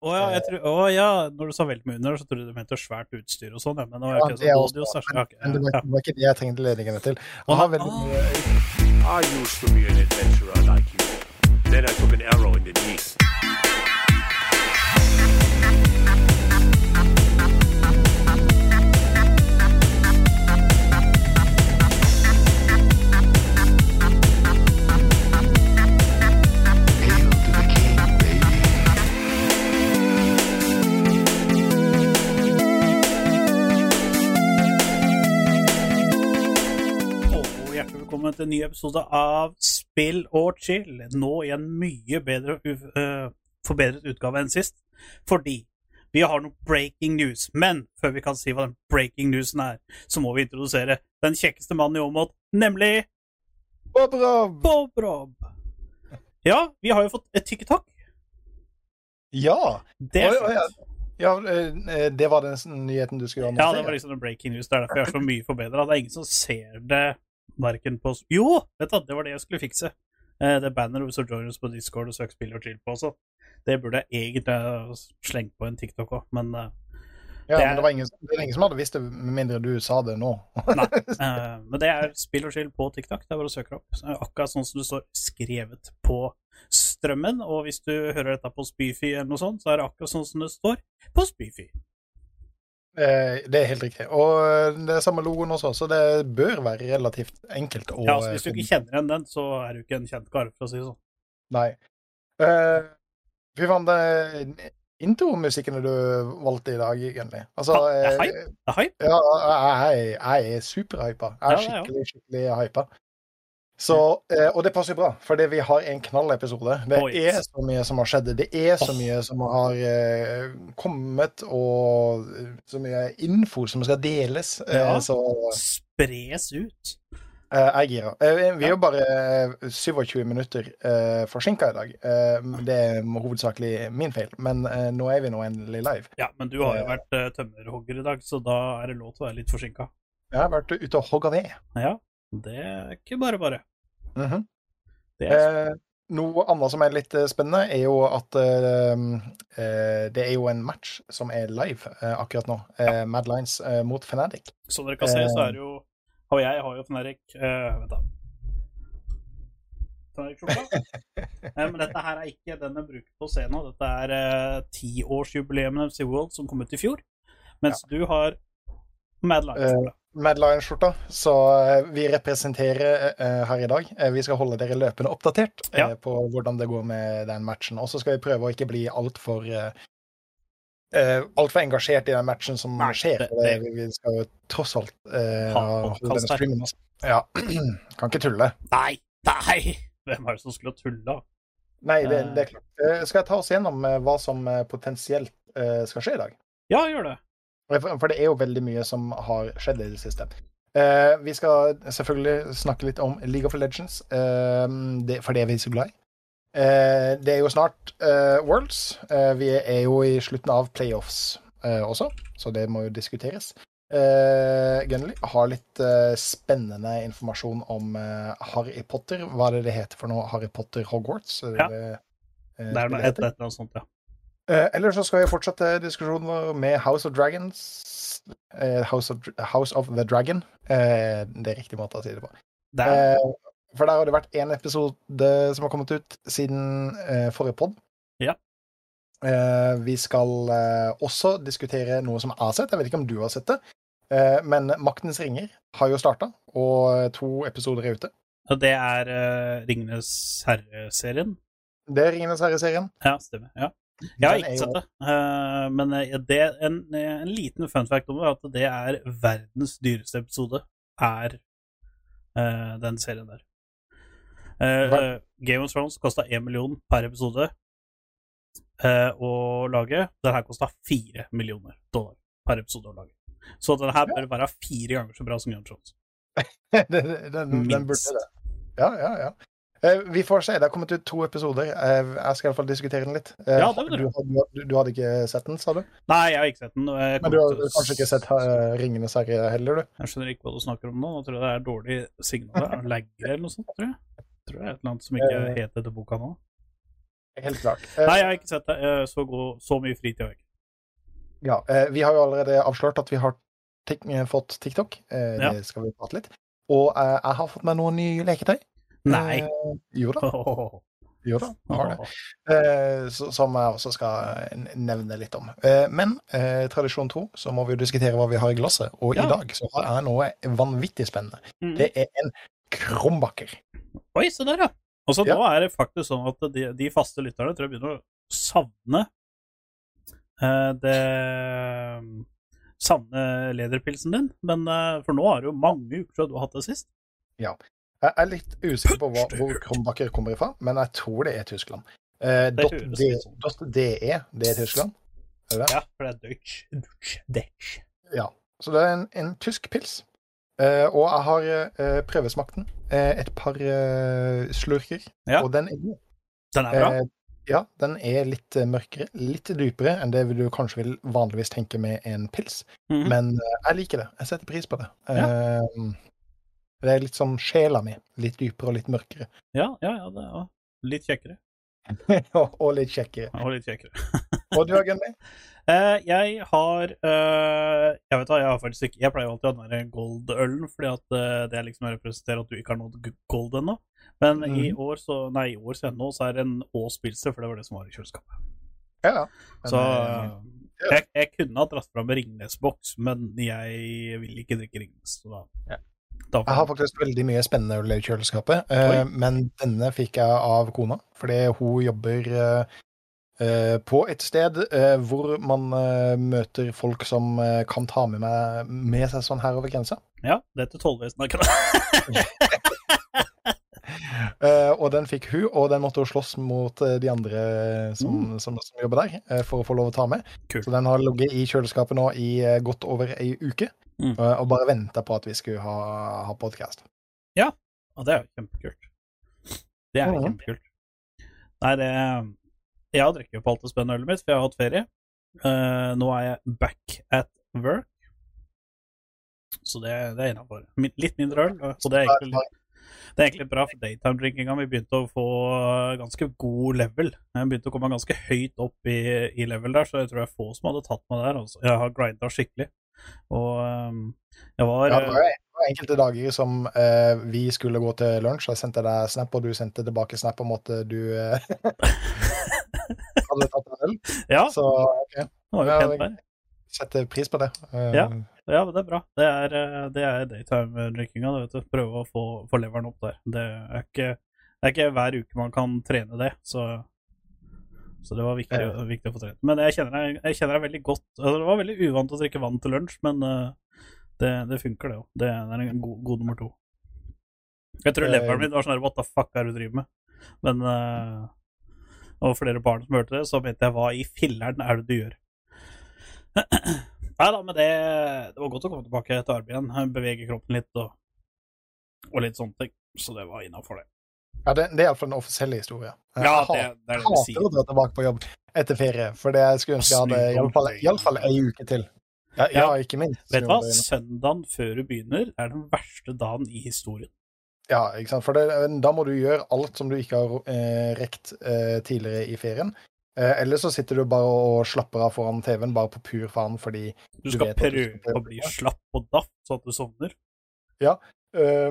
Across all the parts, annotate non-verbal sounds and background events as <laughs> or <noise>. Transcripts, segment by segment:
Å ja, jeg tror, å ja, når du sa velt med under, så trodde du mente svært utstyr og sånn, ja. Men, Ja, det er så også- men, men det, var, det var ikke det jeg trengte ledningene til. Han har veldig mye I used to be an adventurer like you. Then I took an arrow in the knee. Velkommen til en ny episode av Spill og chill. Nå i en mye bedre, u- eh, forbedret utgave enn sist, fordi vi har noe breaking news. Men før vi kan si hva den breaking newsen er, så må vi introdusere den kjekkeste mannen i Åmot, nemlig Bob Rob! Bob Rob. Ja, vi har jo fått et TikTok. Ja! Det er Oi, oi, ja. ja eh, det var den nyheten du skulle Ja, det var liksom en breaking news. Det er derfor jeg er så mye forbedra. Det er ingen som ser det verken på Jo, vet du, det var det jeg skulle fikse. Eh, Det banner hvis du joiner oss på Discord og søker spill og chill på også. Det burde jeg egentlig slengt på en TikTok òg, men eh, ja, det er- men det var ingen, det var ingen som hadde visst det, med mindre du sa det nå. nei. <laughs> Eh, Men det er spill og chill på TikTok. Det er bare å søke opp. Er Akkurat sånn som det står skrevet på strømmen. Og hvis du hører dette på Spyfy eller noe sånt, så er det akkurat sånn som det står på Spyfy. Eh, Det er helt riktig. Og eh, det er samme logoen også, så det bør være relativt enkelt å Ja, altså Hvis du eh, ikke kjenner igjen den, så er du ikke en kjent kar, for å si det sånn. Nei. Uh, fy faen, det intromusikken du valgte i dag, egentlig. Altså det er hype. Det er hype. Ja, jeg, jeg er superhypa. Jeg er er skikkelig, skikkelig hypa. Så, eh, og det passer bra, fordi vi har en knallepisode. Det er så mye som har skjedd. Det er så mye som har eh, kommet, og så mye info som skal deles. Eh, Ja. Så Spres ut. eh, jeg er gira. Eh, vi er jo bare eh, 27 minutter uh, forsinka i dag. Eh, det er hovedsakelig min feil, men eh, nå er vi nå endelig live. Ja, men du har jo Eh. vært tømmerhogger i dag, så da er det lov til å være litt forsinka. Jeg har vært ute og hogga ved. Ja, det er ikke bare bare. Det er Eh, noe annet som er litt eh, spennende, er jo at eh, eh, det er jo en match som er live eh, akkurat nå. Eh, Mad Lines eh, mot Fnatic. Som dere kan se, så er det jo Og jeg har jo Fnatic Vent, da. <laughs> Men dette her er ikke den jeg bruker på scenen. Dette er tiårsjubileet med MC World som kom ut i fjor. Mens du har Mad Lions-skjorta. Mad Lions-skjorta. Så eh, vi representerer uh, her i dag. Vi skal holde dere løpende oppdatert Ja. på hvordan det går med den matchen. Og så skal vi prøve å ikke bli altfor uh, uh, Altfor engasjert i den matchen som Nei, skjer. det- for det, vi, skal jo tross alt uh, Ha denne streamen. Ja. <clears throat> kan ikke tulle. Nei! Nei! Hvem er det som skulle ha tulla? Nei, det, det er klart. Skal jeg ta oss gjennom hva som potensielt skal skje i dag? Ja, gjør det. For det er jo veldig mye som har skjedd i det siste. Uh, vi skal selvfølgelig snakke litt om League of Legends, uh, det, for det er vi så glad i. Uh, det er jo snart Worlds. Vi er jo i slutten av playoffs også, så det må jo diskuteres. Uh, Gunnly har litt spennende informasjon om Harry Potter. Hva er det det heter for noe? Harry Potter Hogwarts? Ja. det, Det er noe, et, et eller annet sånt, ja. Eh, Eller så skal vi fortsette diskusjonen med House of Dragons. eh, House, of, House of the Dragon. Eh, det er riktig måte å si det på. Er, Eh, for der har det vært én episode som har kommet ut siden forrige pod. Ja. Eh, vi skal også diskutere noe som jeg har sett. Jeg vet ikke om du har sett det. Eh, men Maktens ringer har jo starta, og to episoder er ute. og det er Ringenes herre-serien. Det er Ringenes herre-serien. Ja, stemmer. Ja. Jeg har ikke sett det, eh, men eh, det, en, en liten fun fact om det er at det er verdens dyreste episode, er eh, den serien der. Eh, eh, Game of Thrones kosta én million per episode eh, å lage. Den her kosta fire millioner dollar per episode å lage. Så den her bør være fire ganger så bra som Game of Thrones. <laughs> den, den, den Minst. burde det. Ja, ja, ja. Eh, vi får se. Det har kommet ut to episoder. Eh, jeg skal iallfall diskutere den litt. Eh, Ja, det vil du, du. du, hadde ikke sett den, sa du? Nei, jeg har ikke sett den. Men du har til kanskje ikke sett uh, Ringenes herre heller, du? Jeg skjønner ikke hva du snakker om nå. Nå tror jeg det er dårlig signal. Er Lagger eller noe sånt, tror jeg. Jeg tror det er et eller annet som ikke heter etter boka nå. Helt klart. Nei, jeg har ikke sett det. Så, god, så mye fritid har jeg ikke. Ja, vi har jo allerede avslørt at vi har fått TikTok. Det skal vi prate litt. Og jeg har fått meg noen nye leketøy. Nei. Eh, jo da. <laughs> Jo da, har det. Eh, som jeg også skal nevne litt om. Eh, men eh, tradisjon tro, så må vi jo diskutere hva vi har i glasset. Og Ja. i dag så har jeg noe vanvittig spennende. Mm. Det er en krumbakker. Oi, se der, ja. Og så Ja. nå er det faktisk sånn at de, de faste lytterne tror jeg begynner å savne eh, det Savne lederpilsen din. Men for nå er det jo mange uker siden du har hatt det sist. Jeg er litt usikker på hva, hvor krumbakker kommer ifra, men jeg tror det er Tyskland. Eh, dot de, sånn. dot .de, det er Tyskland. Er det? Ja, for det er Deutsch. Deutsch. Deutsch. Ja. Så det er en, en tysk pils. Eh, og jeg har eh, prøvesmakt den. Eh, et par eh, slurker. Ja. Og den er god. Den er bra. Eh, ja, den er litt eh, mørkere, litt dypere enn det du kanskje vil vanligvis tenke med en pils. Mhm. Men eh, jeg liker det. Jeg setter pris på det. Eh, det er litt sånn sjela mi. Litt dypere og litt mørkere. Ja, ja, ja, det er litt kjekkere. <laughs> og, og litt kjekkere. Og litt kjekkere. <laughs> Og du har Gunny? Eh, jeg har uh, Jeg vet hva, jeg har faktisk ikke Jeg pleier jo alltid å ha den der gold-ølen, fordi at uh, det liksom representerer at du ikke har nådd gold ennå. Men i Mhm. år så Nei, i år siden nå så er det en Ås Pilser, for det var det som var i kjøleskapet. Ja, ja. Så jeg, jeg kunne ha dratt fram Ringnes-boks, men jeg vil ikke drikke Ringnes. Så da, Ja. Da Jeg har faktisk veldig mye spennende øl i kjøleskapet, uh, men denne fikk jeg av kona, fordi hun jobber uh, på et sted hvor man møter folk som kan ta med, meg, med seg sånn her over grensa. Ja, det heter Tollvesenet akkurat. Uh, <laughs> og den fikk hun, og den måtte hun slåss mot uh, de andre som, som, som jobber der, uh, for å få lov å ta med. Cool. Så den har ligget i kjøleskapet nå i godt over ei uke, Mm. og bare venta på at vi skulle ha, ha podkast. Og det er jo kjempekult. Det er Mhm. kjempekult. Nei, det Jeg har drukket opp alt det spennende ølet mitt, for jeg har hatt ferie. Uh, nå er jeg back at work. Så det, det er innafor. Litt mindre øl, og det er egentlig litt det er egentlig bra for daytime-drinkinga. Vi begynte å få ganske god level. Jeg begynte å komme ganske høyt opp i, i level der, så jeg tror jeg er få som hadde tatt meg der. Altså. Jeg har grinda skikkelig. Og ehm, jeg var Ja, det var jo enkelte dager som eh, vi skulle gå til lunsj, jeg sendte deg snap, og du sendte tilbake snap om at du eh, <laughs> hadde tatt en øl. Ja, Så ok, det var jo pent setter pris på det. Eh, Ja. Ja, det er bra. Det er, eh, det er du. Prøve å få, få leveren opp der. Det er, ikke, det er ikke hver uke man kan trene det, så, så det var viktig, Ja. viktig å få trent. Men jeg kjenner deg, jeg kjenner deg veldig godt. Altså, det var veldig uvant å drikke vann til lunsj, men uh, det, det funker, det òg. Det, det er en god, god nummer to. Jeg tror Eh, leveren min var sånn What the fuck er det du driver med? Men uh, Og flere barn som hørte det, så mente jeg hva i filleren er det du gjør? <clears throat> Nei da, men det, det var godt å komme tilbake til arbeid igjen. Bevege kroppen litt og, og litt sånne ting. Så det var innafor det. Ja, det, det er iallfall den offisielle historien. Jeg Ja, det, det er det sier. å dra tilbake på jobb etter ferie, for det jeg skulle ønske jeg hadde iallfall, ei uke til. Ja, ja, Ja. ikke minst. Vet du hva? Søndagen før du begynner, er den verste dagen i historien. Ja, ikke sant? For det, da må du gjøre alt som du ikke har eh, rekt eh, tidligere i ferien. Eh, eller så sitter du bare og slapper av foran TV-en, bare på pur faen fordi Du skal prøve å bli slapp og daff, sånn at du sovner. eh,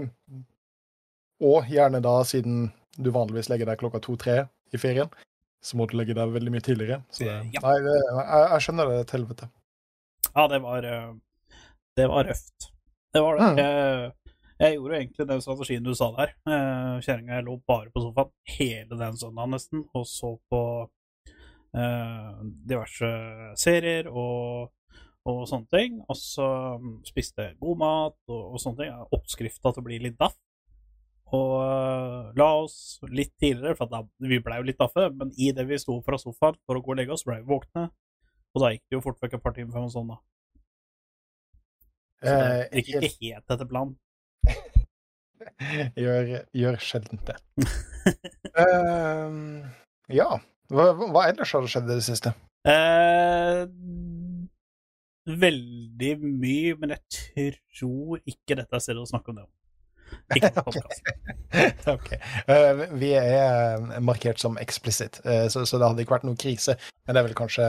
Og gjerne da, siden du vanligvis legger deg klokka to-tre i ferien, så må du legge deg veldig mye tidligere. Så det, Ja. Nei, det, jeg, jeg skjønner det til helvete. Ja, det var eh, Det var røft. Det var det. Mm. Jeg, jeg gjorde jo egentlig den strategien du sa der. Uh, Kjerringa lå bare på sofaen hele den søndagen nesten, og så på eh, diverse serier og, og sånne ting. Og så mm, spiste god mat og, og sånne ting. Oppskrifta til å bli litt daff. Og eh, la oss litt tidligere, for da, vi blei jo litt daffe, men idet vi sto fra sofaen for å gå og legge oss, blei vi våkne. Og da gikk det jo fort vekk et par timer før man sovna. Så det Eh, gikk ikke helt etter planen. <laughs> gjør, gjør sjelden det. uh, <laughs> ja. Hva, hva ellers har det skjedd i det siste? Uh, veldig mye, men jeg tror ikke dette er stedet å snakke om det om. <laughs> Ikke <laughs> ok. Eh, vi er eh, markert som explicit, eh, så, så det hadde ikke vært noe krise. Men det er vel kanskje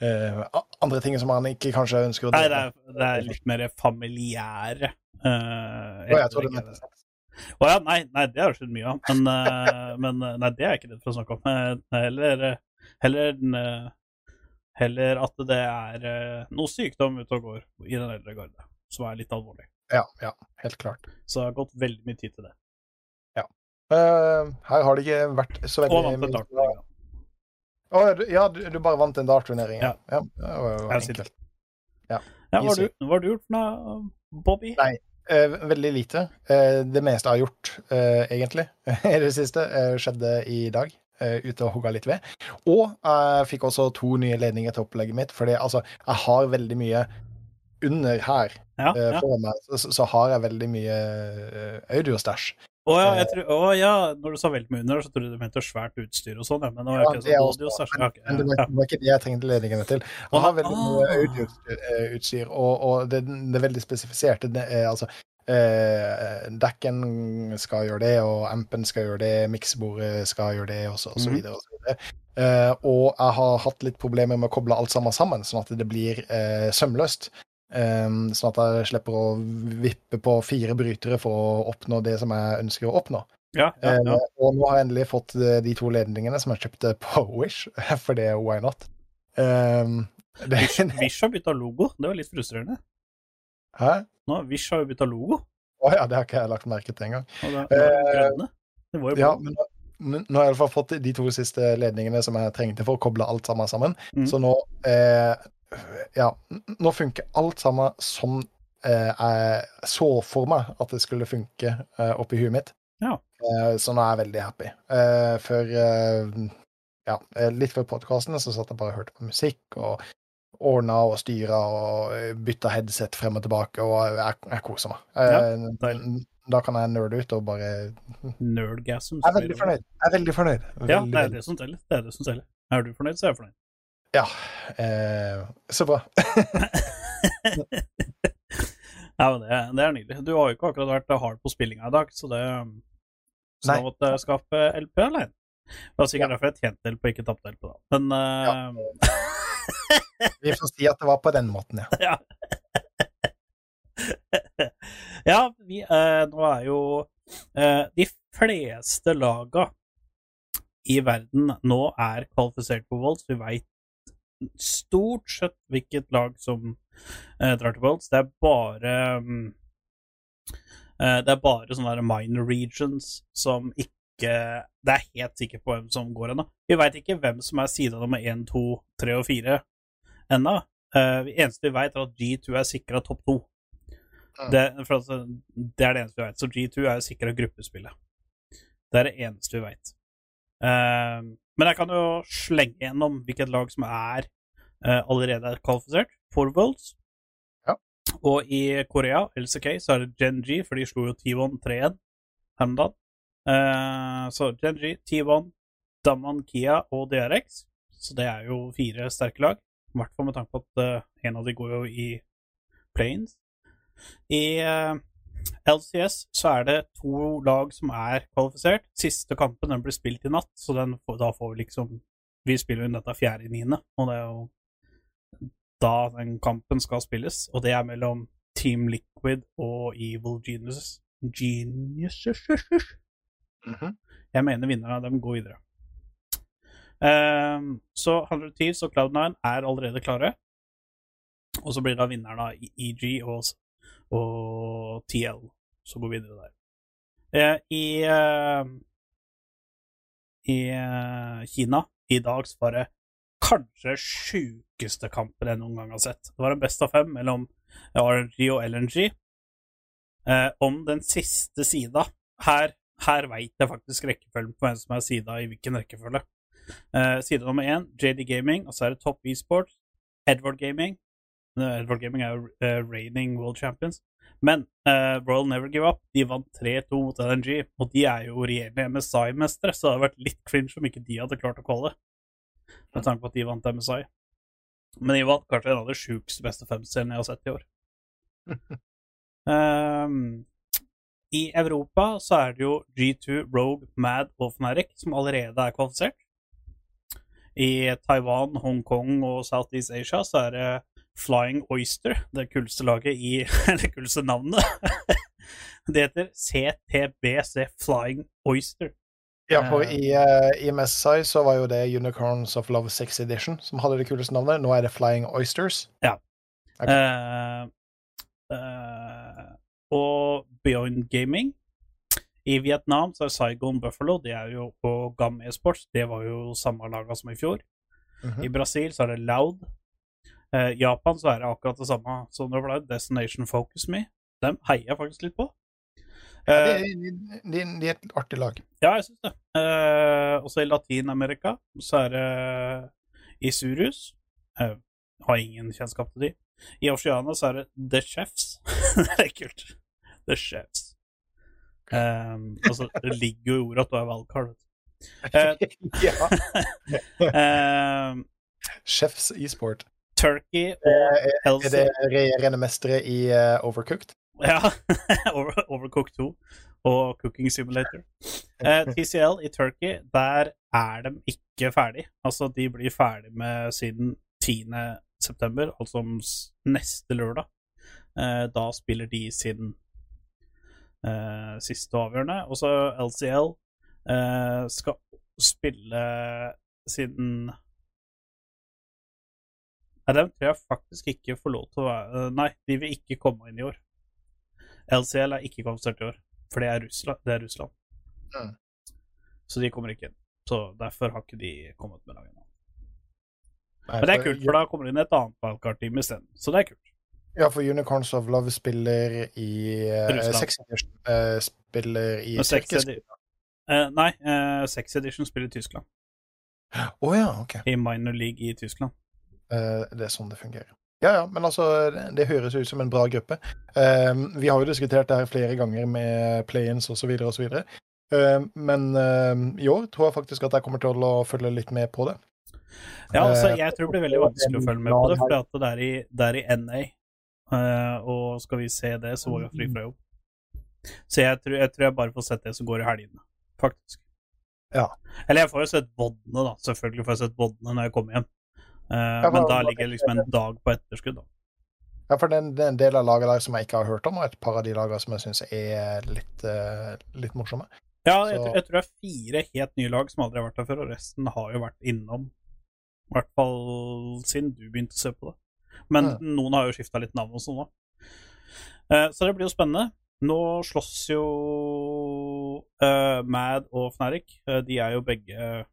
eh, andre ting som man ikke kanskje ønsker å Nei, det er, det er litt mer familiære. Uh, Å, jeg tror mente. Å ja, nei, nei, det har det skjedd mye av. Men, men nei, det er jeg ikke redd for å snakke om. Heller, heller, heller at det er noe sykdom ute og går i den eldre garde, som er litt alvorlig. Ja, ja, helt klart. Så det har gått veldig mye tid til det. Eh, her har det ikke vært så Og veldig vant en dartturnering. Å, oh, ja, du, du bare vant en dartturnering? Ja. ja. Det var jo enkelt. Ja, hva har du, hva har du gjort nå, Bobby? Nei. Eh, veldig lite. Eh, det meste jeg har gjort, eh, egentlig, <laughs> i det siste, eh, skjedde i dag. Uh, ute og hogga litt ved. Og jeg fikk også to nye ledninger til opplegget mitt, fordi altså, jeg har veldig mye under her Ja, eh, ja. foran meg, så, så har jeg veldig mye uh, audiostæsj. Å ja, oh, ja, når du sa veldig mye under, så trodde du mente svært utstyr og sånn. Men Ja, det også- Men, det, var, det var ikke det jeg trengte ledningene til. Jeg har veldig mye ah. audioutstyr, og, og det, det er veldig spesifisert. Det er, altså, eh, Dekken skal gjøre det, og ampen skal gjøre det, miksebordet skal gjøre det, og så, og så Mhm. videre. Og, så videre. Eh, og jeg har hatt litt problemer med å koble alt sammen sammen, sånn at det blir eh, sømløst. Um, sånn at jeg slipper å vippe på fire brytere for å oppnå det som jeg ønsker å oppnå. ja, ja, ja. Eh, og nå har jeg endelig fått eh, de to ledningene som jeg kjøpte på <laughs> Wish, for det er why not. Um, <laughs> det, Wish har bytta logo. Det var litt frustrerende. Hæ? Nå, Wish har jo bytta logo. Å ja, det har ikke jeg lagt merke til engang. Eh, Ja, men nå har jeg i hvert fall fått de to siste ledningene som jeg trengte for å koble alt sammen sammen. Mm. Så nå eh, Ja, nå funker alt sammen som eh, jeg så for meg at det skulle funke eh, oppi huet mitt. Ja. Eh, så nå er jeg veldig happy. Eh, for eh, ja, eh, litt før podkasten så satt jeg bare og hørte på musikk og ordna og styra og eh, bytta headset frem og tilbake, og jeg, jeg koser meg. Deilig. da kan jeg nerde ut og bare Nerdgasm. Jeg er veldig fornøyd. Jeg er veldig fornøyd. Ja, det er det som teller. Det er det som teller. Er du fornøyd, så er jeg fornøyd. Ja. Eh, så bra. <laughs> Ja, men det, det er nydelig. Du har jo ikke akkurat vært hard på spillinga i dag, så det Så Nei. da måtte jeg skaffe LP alene. Det var sikkert Ja. derfor jeg tjente LP og ikke tapte LP, da. Men eh, Vi får si at det var på den måten, ja. <laughs> ja. <laughs> ja, vi eh, Nå er jo eh, De fleste laga i verden nå er kvalifisert for Volds. Vi veit stort sett hvilket lag som eh, drar til Bolts. Det er bare um, eh, Det er bare sånne der minor regions som ikke Det er helt sikkert på hvem som går ennå. Vi veit ikke hvem som er sida nummer 1, 2, 3 og 4 ennå. Eh, det eneste vi vet, er at G2 er sikra topp 2. Mm. Det, altså, det er det eneste vi vet. Så G2 er sikra gruppespillet. Det er det eneste vi veit. Men jeg kan jo slenge gjennom hvilket lag som er uh, allerede er kvalifisert for Worlds. Ja. Og i Korea, LCK, så er det Gen G, for de slo jo T1 3-1 her om dagen. Uh, så Gen G, T1, Daman Kia og DRX. Så det er jo fire sterke lag. I hvert fall med tanke på at uh, en av de går jo i planes. I eh, LCS så er det to lag som er kvalifisert. Siste kampen den blir spilt i natt, så den, da får vi liksom Vi spiller jo inn dette 4.9., og det er jo da den kampen skal spilles. Og det er mellom Team Liquid og Evil Geniuses. Geniuses -hmm. jeg mener vinnerne av dem går videre. Um, så 100 Thieves og Cloud9 er allerede klare. Og så blir da vinneren av EG og, og TL som går videre der. Eh, I eh, I eh, Kina i dag så var det kanskje sjukeste kampen jeg noen gang har sett. Det var en best av fem mellom RNG og LNG. Eh, om den siste sida Her, her veit jeg faktisk rekkefølgen på hvem som er sida i hvilken rekkefølge. Eh, side nummer én, JD Gaming, og så er det Top eSport, Edward Gaming. Eh, Edward Gaming er jo uh, reigning world champions. Men uh, Royal Never Give Up de vant 3-2 mot LNG, og de er jo regjerende MSI-mestere, så det hadde vært litt cringe om ikke de hadde klart å kvalle. Med tanke på at de vant MSI. Men de vant kanskje en av de sjukeste beste femseriene jeg har sett i år. um, <laughs> i Europa så er det jo G2, Rogue, Mad og Fnatic som allerede er kvalifisert. I Taiwan, Hongkong og Southeast Asia så er det Flying Oyster, det kuleste laget i <laughs> Det kuleste navnet. <laughs> det heter CTBC Flying Oyster. Ja, for Eh. i, uh, i MSI så var jo det Unicorns of Love 6 Edition som hadde det kuleste navnet. Nå er det Flying Oysters. Ja. Okay. Uh, uh, og Beyond Gaming. I Vietnam så er Saigon Buffalo, det er jo på GAM Esports. Det var jo samme laga som i fjor. Mhm. I Brasil så er det Loud. Eh, Japan så er det akkurat det samme som det ble Destination Focus Me. Dem heier jeg faktisk litt på. Ja, Eh, de, de, de, de er et artig lag. ja, jeg syns det. Eh, også i Latin-Amerika så er det Isurus. Eh, har ingen kjennskap til de. I Oceania så er det The Chefs. <laughs> det er kult. The Chefs. Um, altså, det ligger jo i ordet at du er valgkart. vet <laughs> ja. Eh, <laughs> Chefs e-sport. Turkey og Er, er det regjerende mestere i uh, Overcooked? <laughs> Ja. Overcooked 2 og Cooking Simulator. <laughs> Uh, TCL i Turkey, der er de ikke ferdig. Altså, de blir ferdig med siden 10. september, altså om neste lørdag. Uh, da spiller de sin uh, siste avgjørende. Og så LCL eh, skal spille siden Nei, dem tror jeg faktisk ikke får lov til å være Nei, de vil ikke komme inn i år. LCL er ikke kvalifisert i år, for det er Russland. Det er Russland. Mm. Så de kommer ikke inn. Så derfor har ikke de kommet med laget nå. Men det er kult, for da kommer det inn et annet wildcard-team isteden. Så det er kult. Ja, for Unicorns of Love spiller i uh, Russland. Sex Edition. eh, spiller i tyrkisk Eh, nei, uh, Sex Edition spiller i Tyskland. Å ja, ok. I minor league i Tyskland. Eh, det er sånn det fungerer. Ja, ja, men altså, det, høres ut som en bra gruppe. Eh, vi har jo diskutert det her flere ganger med play-ins osv. osv. Uh, men eh, i år tror jeg faktisk at jeg kommer til å følge litt med på det. Ja, altså, Eh, jeg tror det blir veldig vanskelig å følge med på det, for det er i, det er i NA. eh, og skal vi se det, så var jeg fri fra jobb. Så jeg tror, jeg tror jeg bare får sett det som går i helgene, faktisk. Ja. Eller jeg får jo sett vodene, da. Selvfølgelig får jeg sett vodene når jeg kommer hjem. Eh, Ja, men da ligger liksom en dag på etterskudd, da. Ja, for det er en- del av laget der som jeg ikke har hørt om, og et par av de lagene som jeg syns er litt, uh, litt morsomme. Ja, jeg, jeg tror det er fire helt nye lag som aldri har vært der før, og resten har jo vært innom. I hvert fall siden du begynte å se på det. Men mm. noen har jo skifta litt navn og sånn òg. så det blir jo spennende. Nå slåss jo uh, Mad og Fnatic. Eh, de er jo begge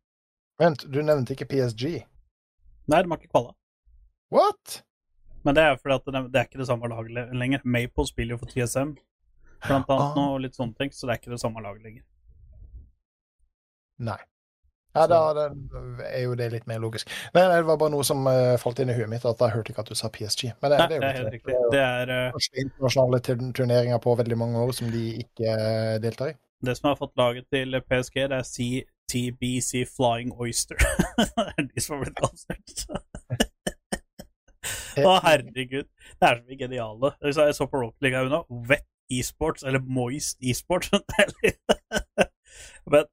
Vent, du nevnte ikke PSG. Nei, de har ikke kvala. What? Men det er fordi at det, det er ikke det samme laget lenger. Maple spiller jo for TSM, blant annet, Ah. og litt sånne ting, så det er ikke det samme laget lenger. Nei. Ja, da, er jo det litt mer logisk. Nei, nei, det var bare noe som uh, falt inn i huet mitt, at jeg hørte ikke at du sa PSG. Men det, Nei, det er det jo er helt riktig. Det er eh, første internasjonale turneringer på veldig mange år som de ikke eh, deltar i. Det som har fått laget til PSG, det er CTBC Flying Oyster. <laughs> det er de som har blitt kvalifisert. Å, herregud. Det er så mye geniale. Jeg så- på Rocket League her unna. Wet esports, eller Moist esports. <laughs> Men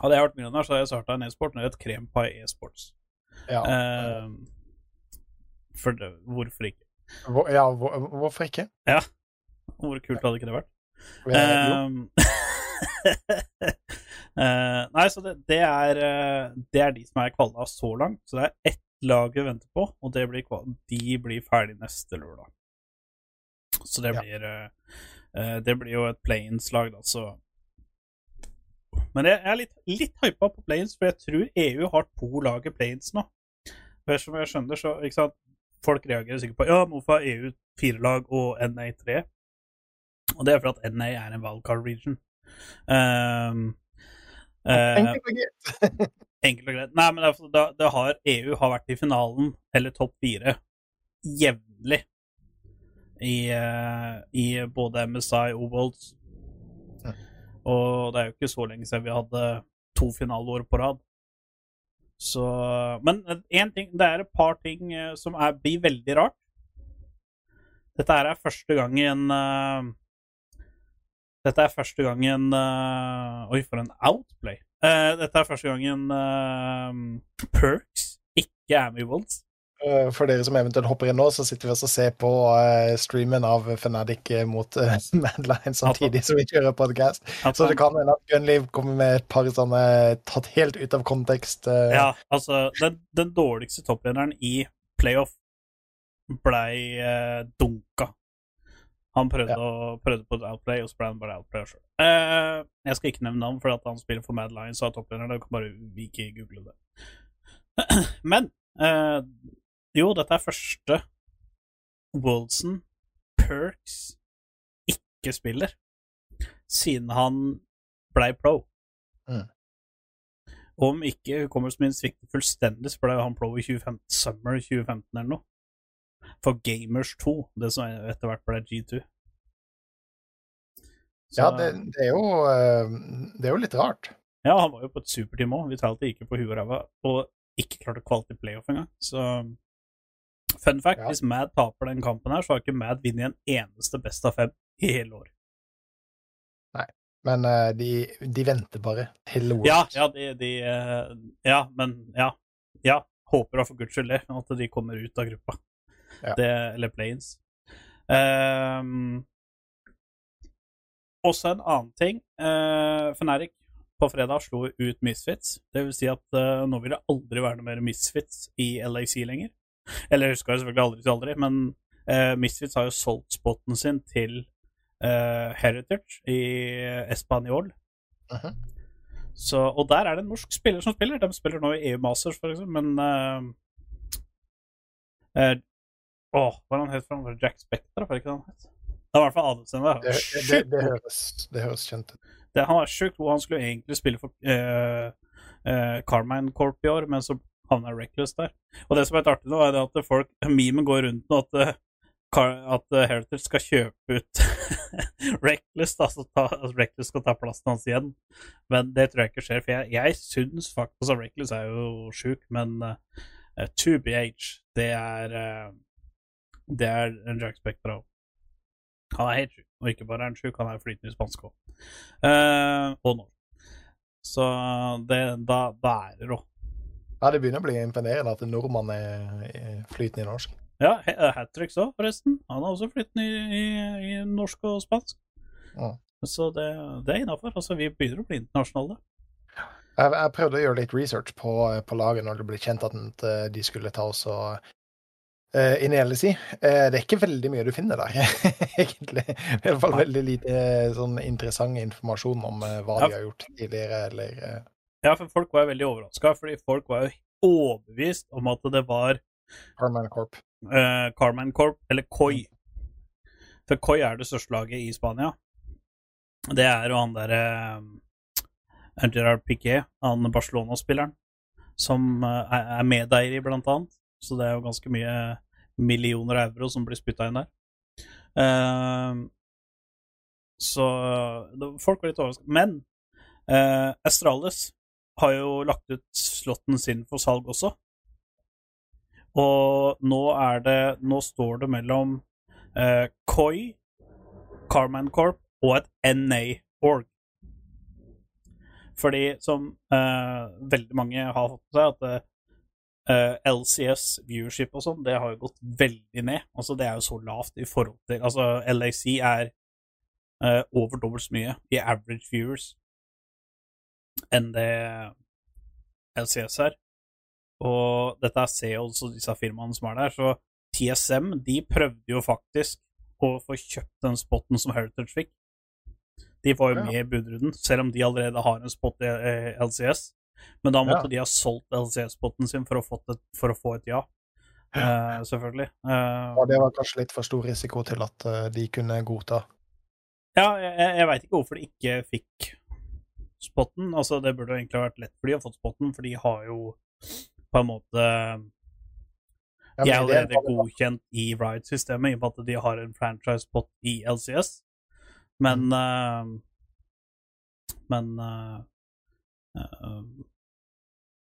hadde jeg vært millionær, så hadde jeg starta en e-sport. Nå er det et Krempai e-sports. Ja, Uh, for det, hvorfor ikke? hvor, ja hvor, hvorfor ikke? Ja. Hvor kult hadde ikke det vært? Eh, <laughs> <laughs> eh, nei, så det, det, er, eh, det er de som er kvalla så langt. Så det er ett lag vi venter på, og det blir, kvalda de blir ferdig neste lørdag. Så det blir ja. uh, Det blir jo et Planes-lag, da, så Men jeg er litt, litt hypa på Planes, for jeg tror EU har to lag i Planes nå. For som jeg skjønner, så ikke sant, Folk reagerer sikkert på Ja, hvorfor har EU fire lag og NA tre? Og det er fordi at NA er en wildcard region. Um, uh, Enkelt og greit. <laughs> Enkelt og greit. Nei, men da, det har, EU har vært i finalen, eller topp fire, jevnlig. I, uh, I både MSI og Worlds. Ja. Og det er jo ikke så lenge siden vi hadde to finaleår på rad. Så Men én ting Det er et par ting eh, som er, blir veldig rart. Dette er første gang i en eh, Dette er første gangen uh, Oi, for en outplay. Uh, dette er første gangen uh, Perks ikke er med i Wolds. Eh, For dere som eventuelt hopper inn nå, så sitter vi også og ser på streamen av Fnatic mot <laughs> Madline samtidig som vi kjører podcast. Så det kan hende at Gunliv kommer med et par sånne tatt helt ut av kontekst. Ja, altså, den, den dårligste topplederen i playoff blei dunka. Han prøvde, å, prøvde på et outplay, og så ble han bare outplay sjøl. Uh, jeg skal ikke nevne navn, for at han spiller for Mad Lions og er toppleder. Du kan bare ikke google det. <clears throat> Men uh, jo, dette er første Woldson Perks ikke spiller siden han blei pro. Om ikke hukommelsen min svikter fullstendig, så blei han pro i 2015, summer 2015 eller noe. For Gamers 2, det som etter hvert ble G2. Så- Ja, det, det, er jo, eh, det er jo litt rart. ja, han var jo på et superteam òg. Vi talte ikke på huet og ræva, og ikke klarte quality playoff engang. Så fun fact, Ja. hvis Mad taper den kampen her, så har ikke Mad vunnet en eneste best av fem i hele år. Nei, Men eh, de, de venter bare til Worlds. Ja, ja, de, de eh, Ja, men ja. Ja, håper da for guds skyld det, at de kommer ut av gruppa. Ja. Det, eller planes. Um, også en annen ting. Uh, Fnatic på fredag slo ut Misfits. Det vil si at uh, nå vil det aldri være noe mer Misfits i LAC lenger. Eller husker jeg selvfølgelig aldri til aldri, men uh, Misfits har jo solgt spotten sin til uh, Heritage i Espanol. -huh. Så, og der er det en norsk spiller som spiller. De spiller nå i EU Masters, for eksempel, men Åh, hva er han het for noe? Jack Spector, var ikke det han het? Det var i hvert fall Adelsen. Det, det, det, det, høres, det høres kjent ut. Han var sjukt god. Han skulle egentlig spille for uh, uh, Carmine Corp i år, men så havna Reckless der. Og det som er litt artig nå, er det at folk, memen går rundt nå at, uh, at uh, Heritage skal kjøpe ut <laughs> Reckless, da, så ta, altså Reckless skal ta plassen hans igjen. Men det tror jeg ikke skjer, for jeg, jeg syns faktisk at Reckless er jo sjuk, men uh, 2BH, det er uh, Det er en Jack Spectra òg. Han er helt sjuk. Og ikke bare er han sjuk, han er flytende i spansk òg. Uh, og norsk. Så det, da, da er det rå. Ja, det begynner å bli imponerende at en nordmann er flytende i norsk. Ja, hat tricks òg, forresten. Han er også flytende i, i, i norsk og spansk. Ja. Så det, det er innafor. Altså, vi begynner å bli internasjonale. Jeg, jeg prøvde å gjøre litt research på, på laget når det ble kjent at eh, de skulle ta oss og uh, inn i LSI. Uh, det er ikke veldig mye du finner der, <laughs> egentlig. I hvert fall veldig lite eh, sånn interessant informasjon om eh, hva Ja. de har gjort tidligere, eller eh, Ja, for folk var jo veldig overraska, fordi folk var jo overbevist om at det var Carman Corp. Carmine Corp, eller Koi. For Koi er det største laget i Spania. Det er jo han derre Gerard Piquet, han Barcelona-spilleren, som er medeier i, blant annet. Så det er jo ganske mye millioner euro som blir spytta inn der. Uh, så folk var litt overrasket. Men uh, Astralis har jo lagt ut slotten sin for salg også. Og nå er det Nå står det mellom uh, Koi, Carman Corp og et NA-org. Fordi som uh, veldig mange har fått med seg, at eh, LCS viewership og sånn, det har jo gått veldig ned. Altså Det er jo så lavt i forhold til Altså LAC er uh, over dobbelt så mye i average viewers enn det LCS er. Og dette er Seos og disse firmaene som er der. Så TSM de prøvde jo faktisk å få kjøpt den spotten som Heritage fikk. De var jo Ja. med i budrunden, selv om de allerede har en spot i eh, LCS. Men da måtte Ja. de ha solgt LCS-spotten sin for å, få et, for å få et ja. Uh, selvfølgelig. Uh, Og det var kanskje litt for stor risiko til at uh, de kunne godta. Ja, jeg, jeg veit ikke hvorfor de ikke fikk spotten. Altså, det burde jo egentlig ha vært lett for de å få spotten, for de har jo på en måte Ja, De er allerede godkjent i Riot-systemet, i og med at de har en franchise-spot i LCS. Men eh, Men eh, eh,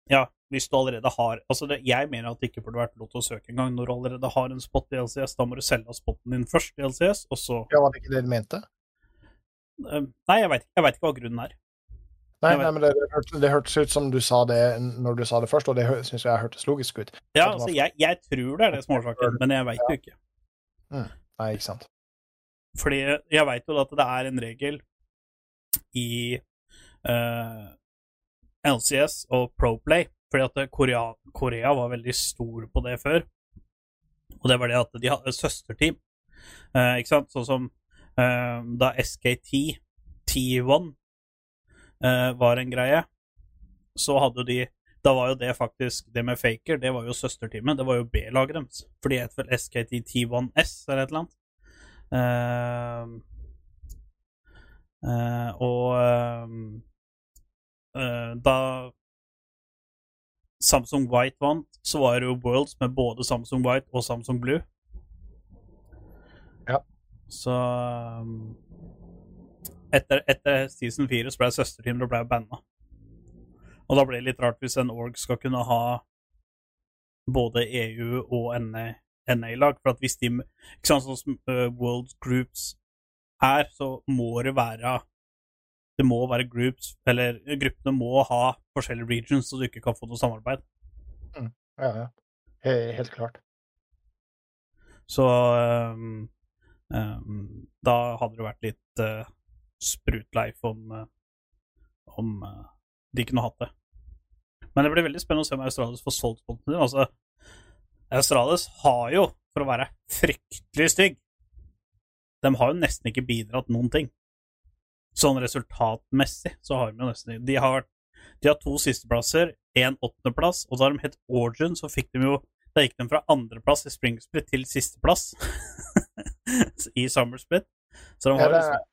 Ja, hvis du allerede har Altså, det, jeg mener at det ikke burde vært lov til å søke engang. Når du allerede har en spot i LCS, da må du selge spotten din først i LCS, og så Ja, var det ikke det du mente? Eh, Nei, jeg veit ikke hva grunnen er. Nei, nei men det, det, hørtes, hørtes ut som du sa det når du sa det først, og det syns jeg hørtes logisk ut. Ja, altså, jeg, jeg tror det er det som er årsaken, men jeg veit jo ikke. Nei, ikke sant. Fordi jeg veit jo at det er en regel i eh, LCS og Proplay, fordi at Korea, Korea var veldig stor på det før. Og det var det at de hadde søsterteam. Eh, ikke sant? Sånn som eh, da SKT T1 eh, var en greie, så hadde de Da var jo det faktisk Det med Faker, det var jo søsterteamet. Det var jo B-laget deres. For de het vel SKT T1S eller et eller annet. Eh, eh, og eh, eh, da Samsung White vant, så var det jo Worlds med både Samsung White og Samsung Blue. Ja. Så um, etter, etter season 4 så ble søsterteamet ble banna. Og da ble det litt rart hvis en org skal kunne ha både EU og NA NA-lag. For at hvis de Ikke sant, sånn som uh, World Groups er, så må det være Det må være groups, eller gruppene må ha forskjellige regions, så du ikke kan få noe samarbeid. Ja, ja. He- Helt klart. Så um, um, da hadde det vært litt uh, sprutleif om, uh, om uh, de kunne hatt det. Men det blir veldig spennende å se om Australis får solgt spontene sine. Altså, Australis har jo, for å være fryktelig stygg De har jo nesten ikke bidratt noen ting. Sånn resultatmessig så har de jo nesten De har, de har to sisteplasser, én åttendeplass, og da de hett Origin, så fikk de jo da gikk de fra andreplass i Spring Split til sisteplass <laughs> i Summer Split. Så de Ja, har det, liksom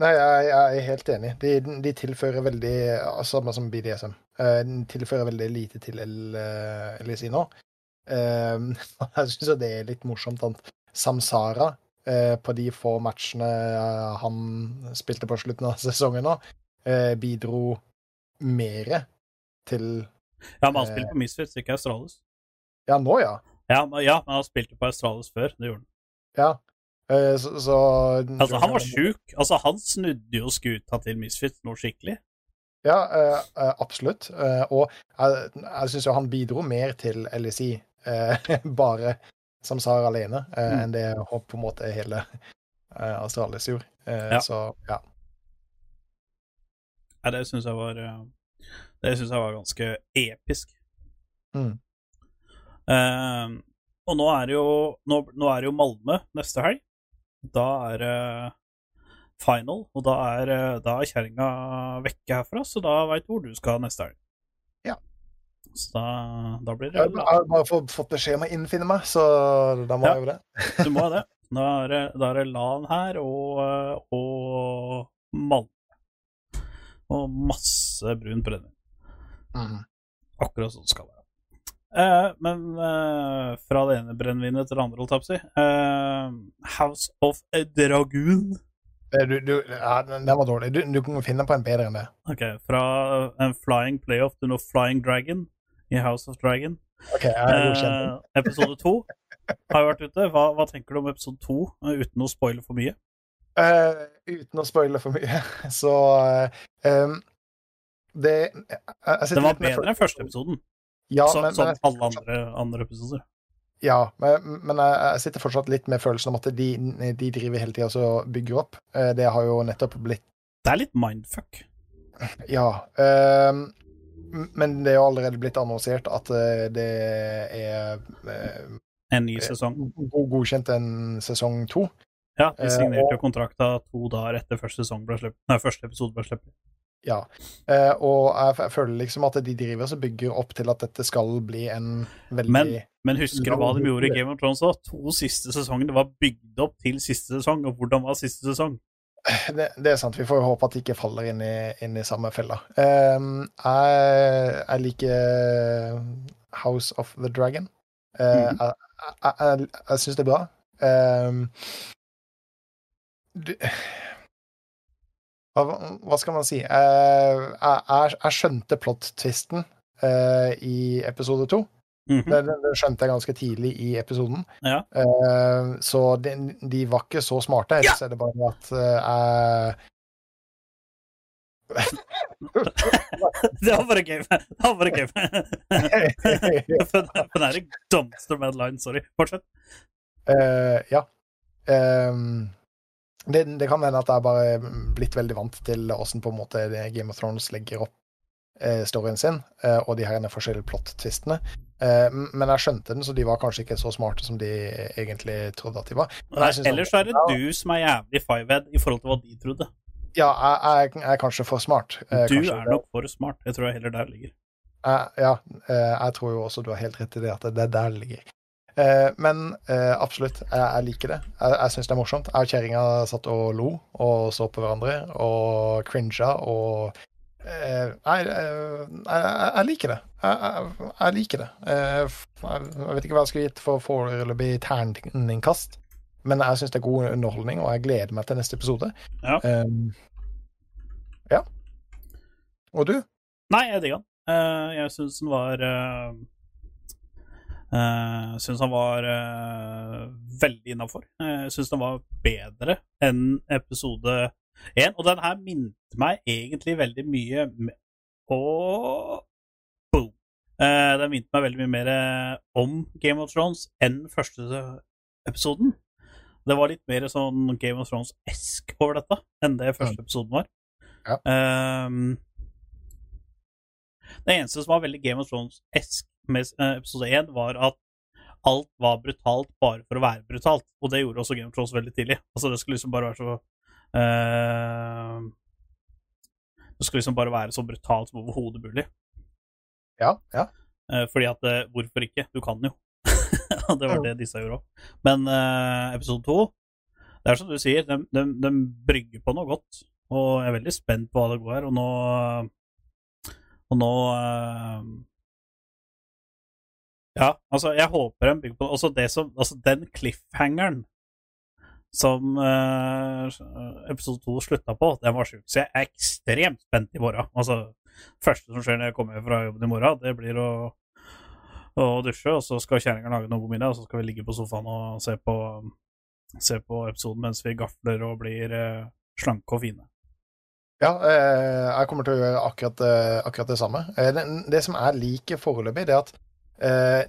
nei, jeg, jeg er helt enig. De, de tilfører veldig Samme som BDSM. eh, De tilfører veldig lite til L- eh, LSI nå. Eh, <laughs> Jeg syns det er litt morsomt at Samsara, på de få matchene eh, han spilte på slutten av <laughs> sesongen nå, eh, bidro mere til Ja, men han spilte på Misfits, ikke Australis. Ja, nå, ja. Ja, men, ja, men han spilte på Australis før. Det gjorde han. Ja. Eh, Så, så Altså, han var sjuk. Altså, han snudde jo skuta til Misfits noe skikkelig. Ja, eh, eh, absolutt. Eh, og jeg, jeg syns jo han bidro mer til LSI, eh, <laughs> Samsara alene, eh, Mm. enn det og på en måte hele eh, Australias gjorde. Eh, Ja. Så ja. Ja, det syns jeg var eh, Det syns jeg var ganske episk. Mm. Eh, og nå er det jo nå, nå er det jo Malmö neste helg. Da er det final, og da er, eh, da er kjerringa vekke herfra, så da veit du hvor du skal neste helg. Så da, da blir Jeg har bare fått, fått beskjed om å innfinne meg, så da må Ja. jeg jo det. Du må det. Da er det, da er det LAN her og, og Malmö. Og masse brunt brennevin. Mhm. Akkurat sånn skal det være. Eh, men eh, fra det ene brennevinet til det andre, holdt jeg på å si. Eh, House of a Dragoon. Eh, Du, du, ja, den var dårlig. Du, du kan finne på en bedre enn det. Ok, fra en Flying Playoff til noe Flying Dragon i House of Dragon. OK, jeg godkjent. Eh, episode to har jo vært ute. Hva, hva tenker du om episode to, eh, uten å spoile for mye? Uh, uten å spoile for mye, <laughs> så uh, um, Det Den var bedre enn første episoden, Ja, så, men, som men, alle andre, andre episoder. Ja, men, men jeg, sitter fortsatt litt med følelsen om at de, de driver hele tida og bygger opp. Det har jo nettopp blitt Det er litt mindfuck. Ja. ehm, men det er jo allerede blitt annonsert at eh, det er eh, En ny sesong. godkjent en sesong to. Ja, de Eh, signerte jo og- kontrakta to dager etter første. Nei, første episode ble sluppet. Ja. Eh, og jeg, jeg føler liksom at de driver og bygger opp til at dette skal bli en veldig Men, men husker du hva de gjorde i Game of Thrones òg? To siste sesonger var bygd opp til siste sesong, og hvordan var siste sesong? <sighs> det, det er sant. Vi får jo håpe at de ikke faller inn i, inn i samme fella. Um, jeg, jeg liker House of the Dragon. Eh, Mhm. Jeg, jeg, jeg, jeg syns det er bra. Um, du, <sighs> hva, hva skal man si? Uh, jeg skjønte plot-tvisten uh, i episode to. Mhm. Det, det, det skjønte jeg ganske tidlig i episoden. Ja. Uh, så de, de var ikke så smarte. Ellers er det bare at uh, <laughs> Det var bare gøy. Det var bare gøy. <laughs> For er en dumpster line. Sorry. Fortsett. Uh, ja. Um, det, det kan hende at jeg bare er blitt veldig vant til åssen på en måte Game of Thrones legger opp storyen sin, og de her forskjellige plot-twistene. Eh, men jeg skjønte den, så de var kanskje ikke så smarte som de egentlig trodde at de var. Ellers er det du som er jævlig fivehead i forhold til hva de trodde. Ja, jeg, jeg, er kanskje for smart. eh, Du kanskje. er nok for smart. Jeg tror jeg heller der ligger. Jeg- ja, eh, jeg tror jo også du har helt rett i det, at det er der det ligger. Men absolutt, jeg, jeg liker det. Jeg, jeg syns det er morsomt. Jeg og kjerringa satt og lo og så på hverandre og cringa og jeg, jeg, jeg liker det. Jeg, jeg, liker det. Eh, jeg, vet ikke hva jeg skulle gitt for foreløpig terningkast, men jeg syns det er god underholdning, og jeg gleder meg til neste episode. Ja. Um, ja. Og du? Nei, jeg digga den. Eh, jeg syns den var uh, uh, Syns han var uh, veldig innafor. Jeg syns den var bedre enn episode én. Og den her minte meg egentlig veldig mye på boom! Uh, den minte meg veldig mye mer eh, om Game of Thrones enn første episoden. Det var litt mer sånn Game of Thrones-esk over dette enn det første episoden var. Ja. Um, det eneste som var veldig Game of Thrones-esk med eh, episode 1, var at alt var brutalt bare for å være brutalt. Og det gjorde også Game of Thrones veldig tidlig. Altså, det skulle liksom bare være så eh, Det skal liksom bare være så brutalt som overhodet mulig. Ja. ja. Uh, fordi at eh, Hvorfor ikke? Du kan jo. <laughs> Det var det disse gjorde òg. Men uh, episode to Det er som du sier, de, de, de brygger på noe godt. Og jeg er veldig spent på hva det går her. Og nå Og nå Ja, altså, jeg håper de bygger på Altså, det som Altså, den cliffhangeren som eh, episode to slutta på, den var sjuk. Så jeg er ekstremt spent i morgen. Altså, første som skjer når jeg kommer fra jobben i morgen, det blir å, å dusje, og så skal kjerringa lage noe god middag, og så skal vi ligge på sofaen og se på, se på episoden mens vi gafler og blir eh, slanke og fine. Ja, eh, jeg kommer til å gjøre akkurat, eh, akkurat det samme. Eh, det, som er like foreløpig, det er at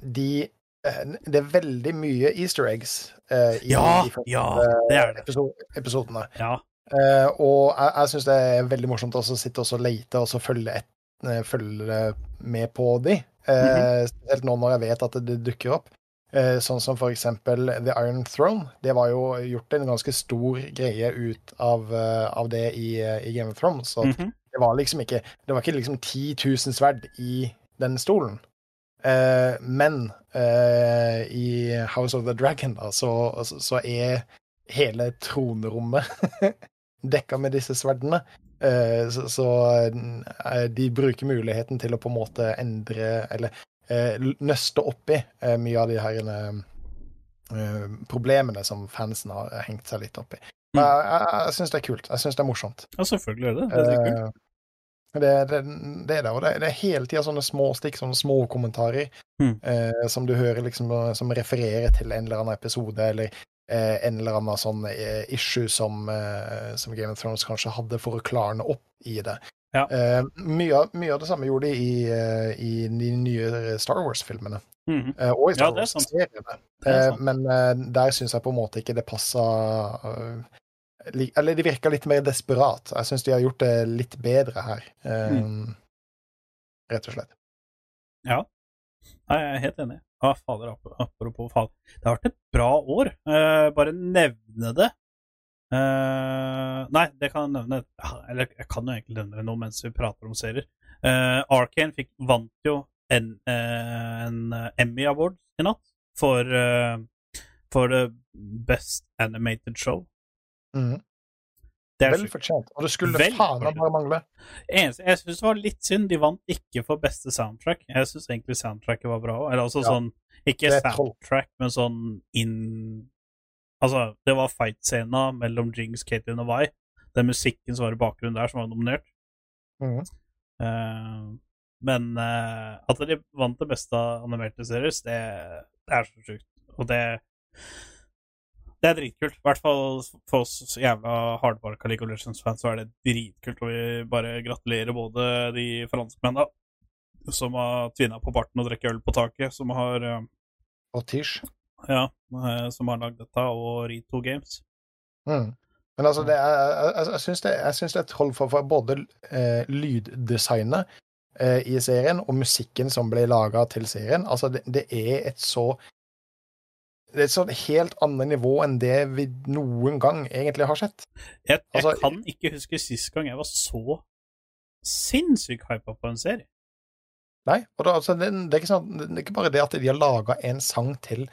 de Det er veldig mye easter eggs uh, i Ja, de ja, det er det. Episode, episodene. Ja. Uh, og jeg, jeg syns det er veldig morsomt å sitte og lete og så følge, et, uh, følge med på de. Uh, mm -hmm. Spesielt nå når jeg vet at det, dukker opp. Eh, sånn som for eksempel The Iron Throne. Det var jo gjort en ganske stor greie ut av, eh, av det i, eh, i Game of Thrones. Så mm -hmm. det var liksom ikke Det var ikke liksom 10 000 sverd i den stolen. Eh, men eh, i House of the Dragon, da, så, så, er hele tronrommet <laughs> dekka med disse sverdene. Eh, så så eh, de bruker muligheten til å på en måte endre Eller eh, nøste opp i eh, mye av de her eh, problemene som fansen har hengt seg litt opp i. Mm. Jeg, jeg, jeg syns det er kult. Jeg syns det er morsomt. ja, selvfølgelig er det. Det er kult. Eh, det, det, det er det, og det, det er hele tida sånne små stikk, sånne småkommentarer Mm. eh, som du hører liksom som refererer til en eller annen episode, eller eh, en eller annen sånn eh, issue som, eh, som Game of Thrones kanskje hadde for å klarne opp i det. Ja. Eh, mye, mye av det samme gjorde de i, eh, i de nye Star Wars-filmene. Mm. Eh, og i Star Ja, er. Wars-seriene. Er Eh, men eh, der syns jeg på en måte ikke det passa Eller de virker litt mer desperat. Jeg syns de har gjort det litt bedre her. eh, Mm. Rett og slett. Ja. Jeg er helt enig. Ja, fader, apropos fader. Det har vært et bra år. Eh, bare nevne det. Eh, nei, det kan jeg nevne Eller jeg kan jo egentlig nevne det nå mens vi prater om serier. Uh, Arkane fikk, vant jo en, en Emmy Award i natt for, for Best Animated Show. Er Vel fortjent. Og det skulle Vel faen meg bare mangle. Eneste, jeg syns det var litt synd. De vant ikke for beste soundtrack. Jeg syns egentlig soundtracket var bra. Eller altså Ja. sånn Ikke soundtrack, men sånn in Altså, det var fight-scena mellom Jinx, Katie og Navai. Den musikken som var i bakgrunnen der, som var nominert. Mm. Uh, men uh, at de vant det beste animerte series, det, det er så sjukt. Og det Det er dritkult. I hvert fall for oss jævla hardbarka League of Legends-fans så er det dritkult. Og vi bare gratulerer både de franskmennene som har tvinna på barten og drukket øl på taket, som har eh, Og Tish. ja, eh, som har lagd dette, og Rito Games. Mm. Men altså, det er, jeg, jeg, jeg syns det, jeg syns det er troll for, for både eh, lyddesignet eh, i serien og musikken som ble laga til serien. Altså, det, det er et så Det er et sånn helt annet nivå enn det vi noen gang egentlig har sett. Jeg, jeg Altså- kan ikke huske sist gang jeg var så sinnssykt hypa på en serie. Nei, og da, altså, det, det, er ikke sånn, det er ikke bare det at de har laga en sang til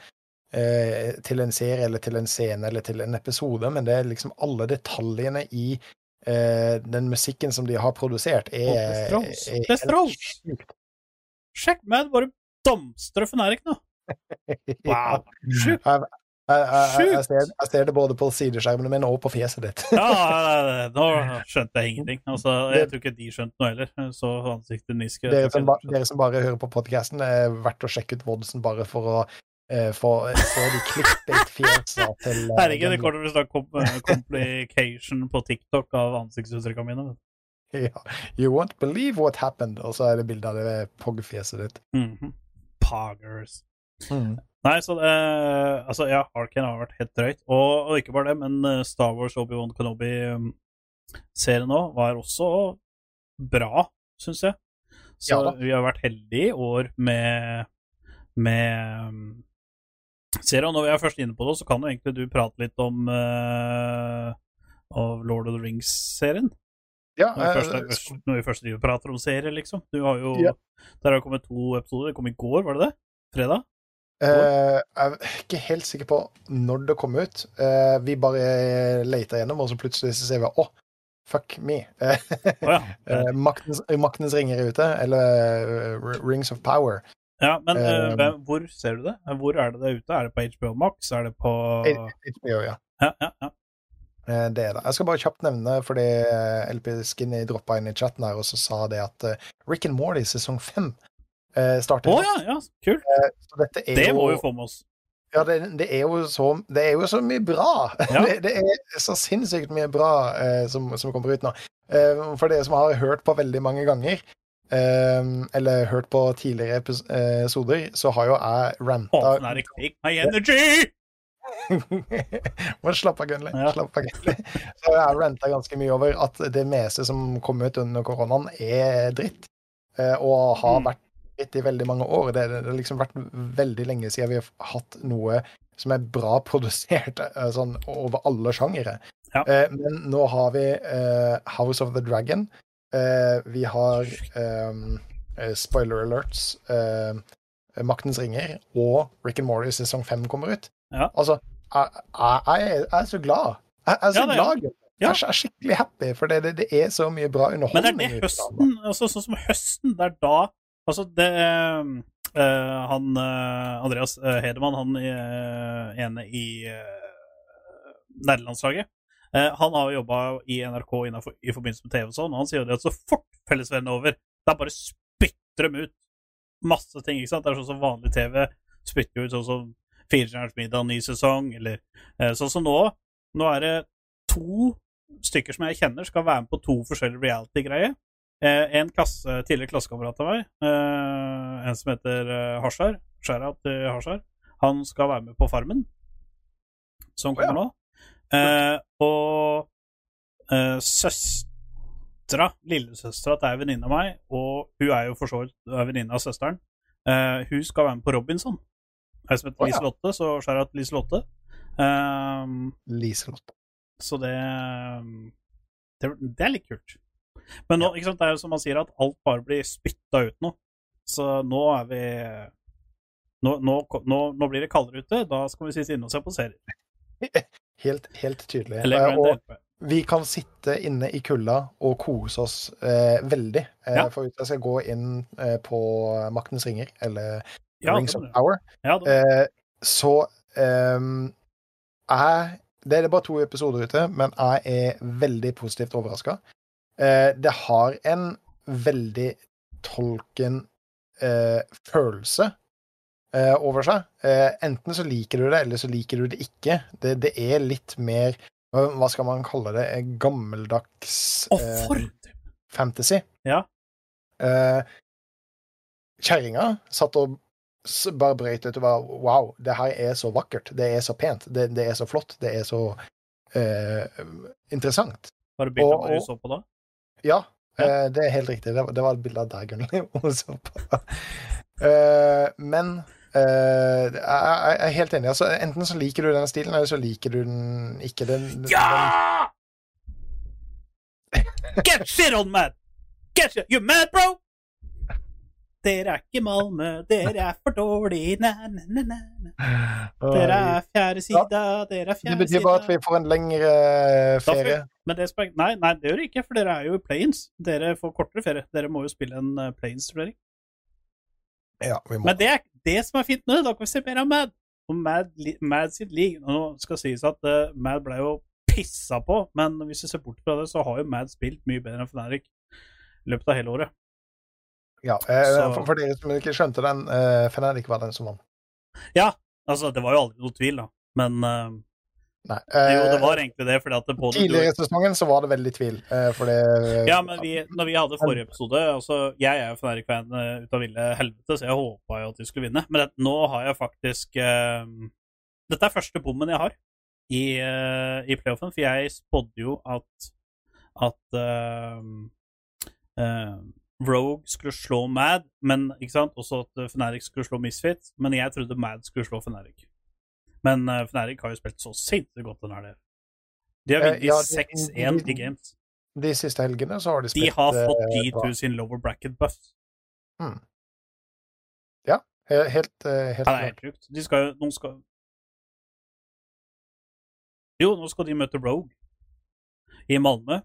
eh, til en serie eller til en scene eller til en episode, men det er liksom alle detaljene i eh, den musikken som de har produsert, er, det er helt sjukt. Sjekk med, bare er ikke nå! Wow! Sjukt! Jeg, jeg, jeg, ser, jeg ser det både på sideskjermene mine og på fjeset ditt. Ja, nå skjønte jeg ingenting. <laughs> Altså, jeg tror ikke de skjønte noe heller. Så ansiktet niske. Dere som, ba, dere som bare hører på podkasten, er verdt å sjekke ut Vodsen bare for å uh, få se de klippet <laughs> fjesene til uh, Herregud, det kommer til å bli snakk kom- complication på TikTok av ansiktsuttrykkene mine. <laughs> ja. You won't believe what happened, og så er det bilde av det pog-fjeset ditt. Mhm. Poggers. Nei, så det Altså, ja, Arkane har vært helt drøyt. Og, og ikke bare det, men eh, Star Wars Obi-Wan Kenobi-serien òg var også bra, syns jeg. Så Ja vi har vært heldige i år med med um, serien. Når vi er først inne på det, så kan jo egentlig du prate litt om uh, Lord of the Rings-serien. Ja, Når, vi først eh, er- når vi først prater om serier, liksom. Du har jo Ja. Der har det kommet to episoder. Det kom i går, var det det? Fredag? Eh, jeg er ikke helt sikker på når det kom ut. Uh, vi bare leter gjennom, og så plutselig så ser vi å, fuck me. <laughs> Uh, oh, ja. maktens, maktens ringer er ute, eller Rings of Power. ja. Men hvem, hvor ser du det? Hvor er det det er ute? Er det på HBO Max? Er det på HBO, ja. Ja, ja, ja. Det er det. Jeg skal bare kjapt nevne, fordi LP Skinny droppa inn i chatten her og så sa det at Rick and Morty sesong fem starter. Å ja, ja, kult. Er Det jo, må vi få med oss. Ja, det, det, er jo så, det er jo så mye bra. <laughs> Ja. Det, det er så sinnssykt mye bra eh, som, som kommer ut nå. Eh, for dere som har hørt på veldig mange ganger, eh, eller hørt på tidligere eh, episoder, så har jo jeg ranta oh, er take my energy! <laughs> Må slappe av, Gunnli. Ja. Slapp av, Gunnli. Så jeg har ranta ganske mye over at det meste som kom ut under koronaen, er dritt. Eh, Og har Mm. vært i veldig mange år. Det det har liksom vært veldig lenge siden vi har hatt noe som er bra <laughs> produsert eh, sånn over alle sjangere. Ja. Eh, Men nå har vi eh, House of the Dragon. Eh, Vi har ehm, eh, spoiler alerts. eh, Maktens ringer og Rick and Morty sesong fem kommer ut. Ja. Altså, jeg, jeg, jeg, er, så glad. Jeg, jeg er så Ja, glad. Ja. Jeg er skikkelig happy, for det, det, det er så mye bra Men det er det høsten altså Sånn som høsten, det er da Altså, det eh, Han eh, Andreas eh, Hedemann, han eh, ene i nederlandslaget, eh, han har jobba i NRK innenfor, i forbindelse med TV og sånn, og han sier det at så fort fellesvennen er over, da bare spytter de ut masse ting, ikke sant? Det er sånn som vanlig TV spytter ut sånn som Firestjerners middag, ny sesong, eller eh, sånn som nå. Nå er det to stykker som jeg kjenner, skal være med på to forskjellige reality-greier. Eh, en klasse, tidligere klassekamerat av meg, eh, en som heter eh, Hashar, Shara til Hashar, han skal være med på Farmen, som kommer nå. Eh, og eh, søstera, lillesøstera til ei venninne av meg, og hun er jo for så vidt venninne av søsteren, eh, hun skal være med på Robinson. Ei som heter Liselotte, så Sherat Liselotte Liselotte. Liselott. så det, det Det er litt kult. Men nå, ikke sant, det er jo som man sier, at alt bare blir spytta ut nå. Så nå er vi Nå, nå, nå, blir det kaldere ute. Da skal vi sitte inne og se på serier. <laughs> Helt, helt tydelig. Eh, og vi kan sitte inne i kulda og kose oss eh, veldig. Eh, Ja. For hvis jeg skal gå inn eh, på Maktens ringer, eller Ja, Rings of. Power, Ja, eh, så ehm, jeg Det er bare to episoder ute, men jeg er veldig positivt overraska. Eh, det har en veldig tolken eh, følelse eh, over seg. Eh, enten så liker du det, eller så liker du det ikke. Det, det er litt mer hva skal man kalle det? Gammeldags eh, for fantasy. Ja. Eh, Kjerringa satt og bare brøyt ut og var Wow, det her er så vakkert. Det er så pent. Det, det er så flott. Det er så eh, interessant. Var det bildet du så på da? Ja, Ja. eh, det er helt riktig. Det, var- det var et bilde av deg, <laughs> på. Eh, men eh, jeg, er helt enig. Altså, enten så liker du denne stilen, eller så liker du den ikke. Den, Ja! Get shit on man! Get shit! You mad, bro? Dere er ikke Malmö, dere er for dårlige, næ-næ-næ. na. Dere er fjerde sida, dere er Det betyr bare at vi får en lengre vi- ferie. Det nei, nei, det gjør det ikke, for dere er jo i planes. Dere får kortere ferie. Dere må jo spille en uh, planes-turnering. Ja, vi må. Men det er det som er fint nå. Da kan vi se mer av Mad. Og Mad, Mad sitt league Nå skal sies at uh, Mad ble jo pissa på, men hvis vi ser bort fra det, så har jo Mad spilt mye bedre enn Fnatic i løpet av hele året. Ja, eh, Så- for, for dere som ikke skjønte den, uh, Fnatic var den som vant. Altså, det var jo aldri noe tvil, da. Men uh, Nei. jo, det eh, var egentlig det, fordi at det Tidligere i sesongen så var det veldig tvil, eh, fordi, Ja, men vi, når vi hadde forrige episode altså, Jeg er jo Fnatic-fan uh, ut av ville helvete, så jeg håpa jo at de skulle vinne. Men det, nå har jeg faktisk eh, Dette er første bommen jeg har i, eh, i playoffen, for jeg spådde jo at at eh, eh, Rogue skulle slå Mad, men ikke sant? også at eh, Fnatic skulle slå Misfit. Men jeg trodde Mad skulle slå Feneric. Men uh, Feneric har jo spilt så sinnssykt godt den her. De har Eh, vunnet ja, 6-1 de- i games. De siste helgene så har de spilt De har fått eh, G2 bra. sin lower bracket buff. Ja, Helt, eh, helt Ja, det er helt sjukt. De skal jo Noen skal Jo, nå skal de møte Rogue i Malmö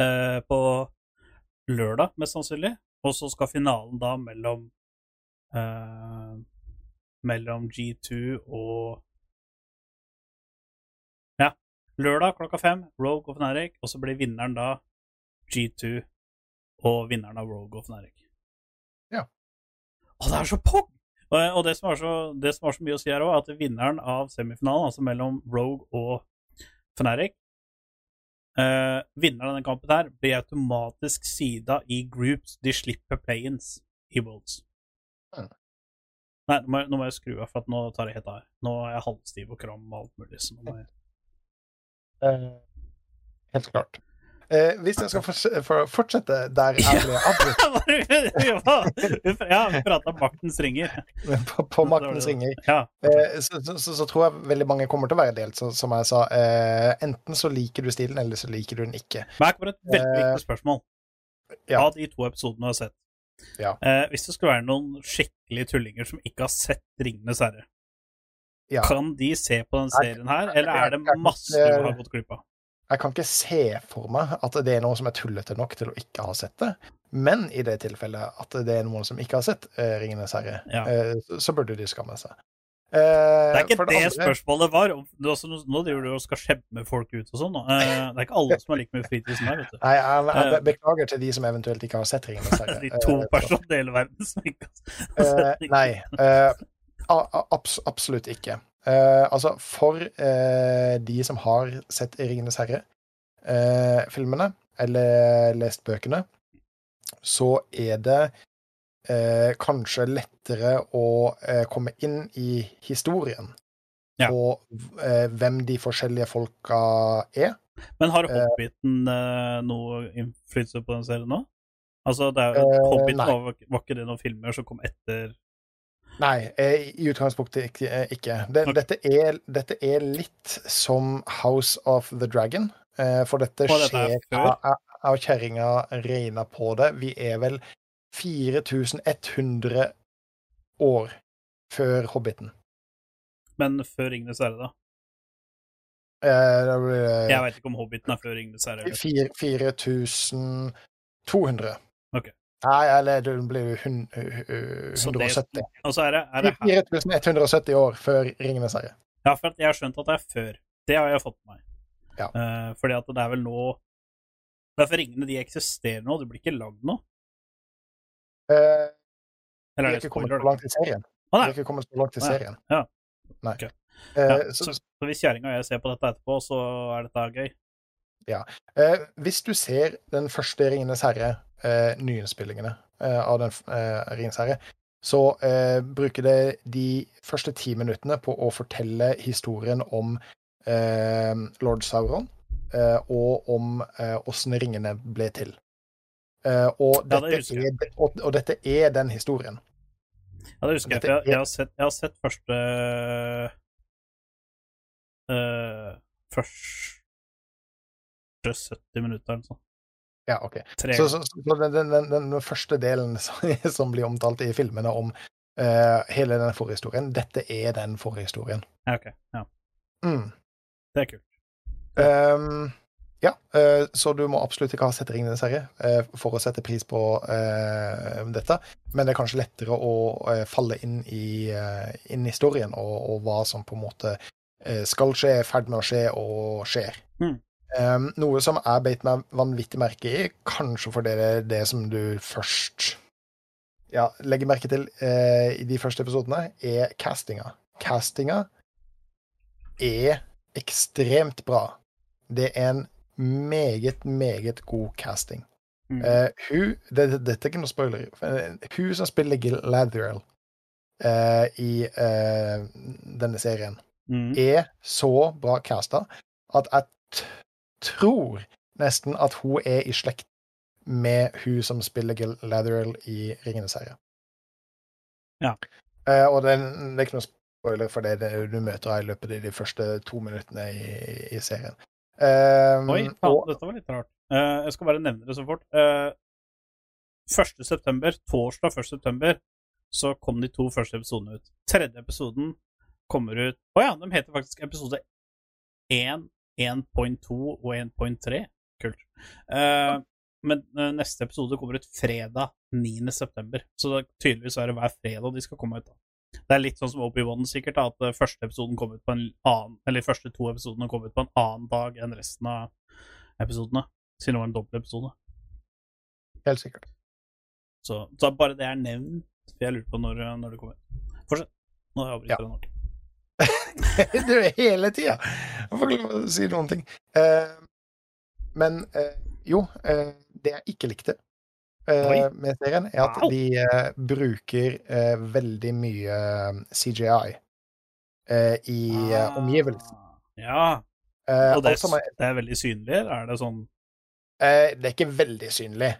eh, på lørdag, mest sannsynlig. Og så skal finalen da mellom eh, Mellom G2 og Ja. Lørdag klokka fem, Rogue og Fnatic. Og så blir vinneren da G2 og vinneren av Rogue og Fnatic. Ja. Å, det er så pong! Og, og det, som har så, det som har så mye å si her òg, er at vinneren av semifinalen, altså mellom Rogue og Fnatic eh, Vinneren av denne kampen her blir automatisk sida i groups. De slipper play-ins i Worlds. Mm. Nei, nå må, jeg, nå må jeg skru av, for at nå tar jeg helt av. Nå er jeg halvstiv og kram og alt mulig. Så nå må jeg... Uh, helt klart. Eh, hvis jeg skal for, fortsette der jeg ble avbrutt ja, vi prata maktens ringer. <laughs> på, på maktens ringer, Ja. eh, så, så, så, så tror jeg veldig mange kommer til å være delt, så, som jeg sa. Eh, enten så liker du stilen, eller så liker du den ikke. Men her kommer et veldig Eh, viktig spørsmål. ja. Av de to episodene du har sett. Ja. Eh, hvis det skulle være noen skikkelige tullinger som ikke har sett Ringenes herre, Ja. kan de se på den serien her, eller er det masse du har gått glipp av? Jeg kan ikke se for meg at det er noen som er tullete nok til å ikke ha sett det. Men i det tilfellet at det er noen som ikke har sett uh, 'Ringenes herre', Ja. uh, så, burde de skamme seg. Uh, Det er ikke det, det, spørsmålet var. Om- du altså, nå- driver du og skal skjemme folk ut og sånn. Eh, det er ikke alle som har like mye fritid som deg, vet du. Nei, jeg, jeg, jeg, beklager til de som eventuelt ikke har sett 'Ringenes herre'. <laughs> De to personene i hele verden som ikke har sett nei, abs absolutt ikke. Eh, altså, for uh, de som har sett 'Ringenes herre'-filmene, eller lest bøkene, så er det eh, kanskje lettere å eh, komme inn i historien. Ja. Og eh, hvem de forskjellige folka er. Men har Eh. Hobbiten eh, noe innflytelse på den serien nå? Altså, det er jo, Eh, Hobbiten var, var ikke det noen filmer som kom etter Nei, eh, i utgangspunktet ikke. eh, ikke. Det, dette, er, dette er litt som House of the Dragon. eh, For dette er skjer av kjerringa regna på det. Vi er vel 4100 år før Hobbiten. Men før Ringnes herre, da? Eh, blir Jeg veit ikke om Hobbiten er før Ringnes herre. eller? fire- 4200. Nei, eller du blir jo hun- uh, Så det- 170. Og så er det, er det her 4170 år før Ringenes herre. Ja, for jeg har skjønt at det er før. Det har jeg fått med meg. Ja. Uh, fordi at det er vel nå Derfor ringene de eksisterer nå, det blir ikke lagd nå. Uh, Eller er det spoiler? Vi har ikke kommet så langt i serien. ja. serien. Ja. Nei. Okay. Eh, Ja, så, så, så hvis kjerringa og jeg ser på dette etterpå, så er dette gøy. eh, hvis du ser den første Ringenes herre, eh, nyinnspillingene eh, av den eh, Ringenes herre, så eh, bruker det de første ti minuttene på å fortelle historien om eh, lord Sauron, eh, og om eh, åssen ringene ble til. Eh, og, Ja, det dette er, og, og dette er den historien. Ja, det husker jeg. For Jeg, jeg, har, sett, jeg har sett første øh, Første 70 minutter eller noe sånt. Ja, OK. Så, så, så den, den, den, den første delen <laughs> som, som blir omtalt i filmene om uh, hele den forhistorien, dette er den forhistorien. Ok. Ja, Mm. det er kult. Um, ja, uh, så du må absolutt ikke ha sett Ringenes herre uh, for å sette pris på eh, dette, men det er kanskje lettere å eh, falle inn i, eh, inn historien og, og hva som på en måte eh, skal skje, er i ferd med å skje og skjer. Mm. Ehm, noe som jeg beit meg vanvittig merke i, kanskje for det er det som du først ja, legger merke til uh, i de første episodene, er castinga. Castinga er ekstremt bra. Det er en meget, meget god casting. Mm. Uh, hun, det, det, Dette er ikke noe spoiler. eh, Hun som spiller Gil Latherell uh, i uh, denne serien, Mm. er så bra casta at jeg tror nesten at hun er i slekt med hun som spiller Galadriel i Ringenes herre. Ja. Uh, og det det er ikke noe spoiler for det, det du møter henne i løpet av de første to minuttene i, i serien. Eh, Oi, faen, og, dette var litt rart. Uh, jeg skal bare nevne det så fort. Uh, 1. september, torsdag 1. september, så kom de to første episodene ut. Tredje episoden kommer ut Å ja, de heter faktisk episode 1, 1.2 og 1.3. Kult. Eh, men eh, neste episode kommer ut fredag 9. september, så det, tydeligvis er det hver fredag de skal komme ut. da. Det er litt sånn som Obi-Wan sikkert, da, at eh, første episoden kom ut på en annen Eller de første to episodene kom ut på en annen dag enn resten av episodene, siden det var en dobbeltepisode. helt sikkert. Så, så bare det er nevnt, for jeg lurer på når, når det kommer. Fortsett. Nå har jeg avbrutt Ja. deg nok. <laughs> du er hele tida! Jeg får ikke lov til å si noen ting. Eh, men eh, jo, eh, det jeg ikke likte eh, med serien, er at de bruker eh, veldig mye CGI eh, i omgivelsen. omgivelsene. Ja. Og det, det er veldig synlig, er det sånn eh, det er ikke veldig synlig,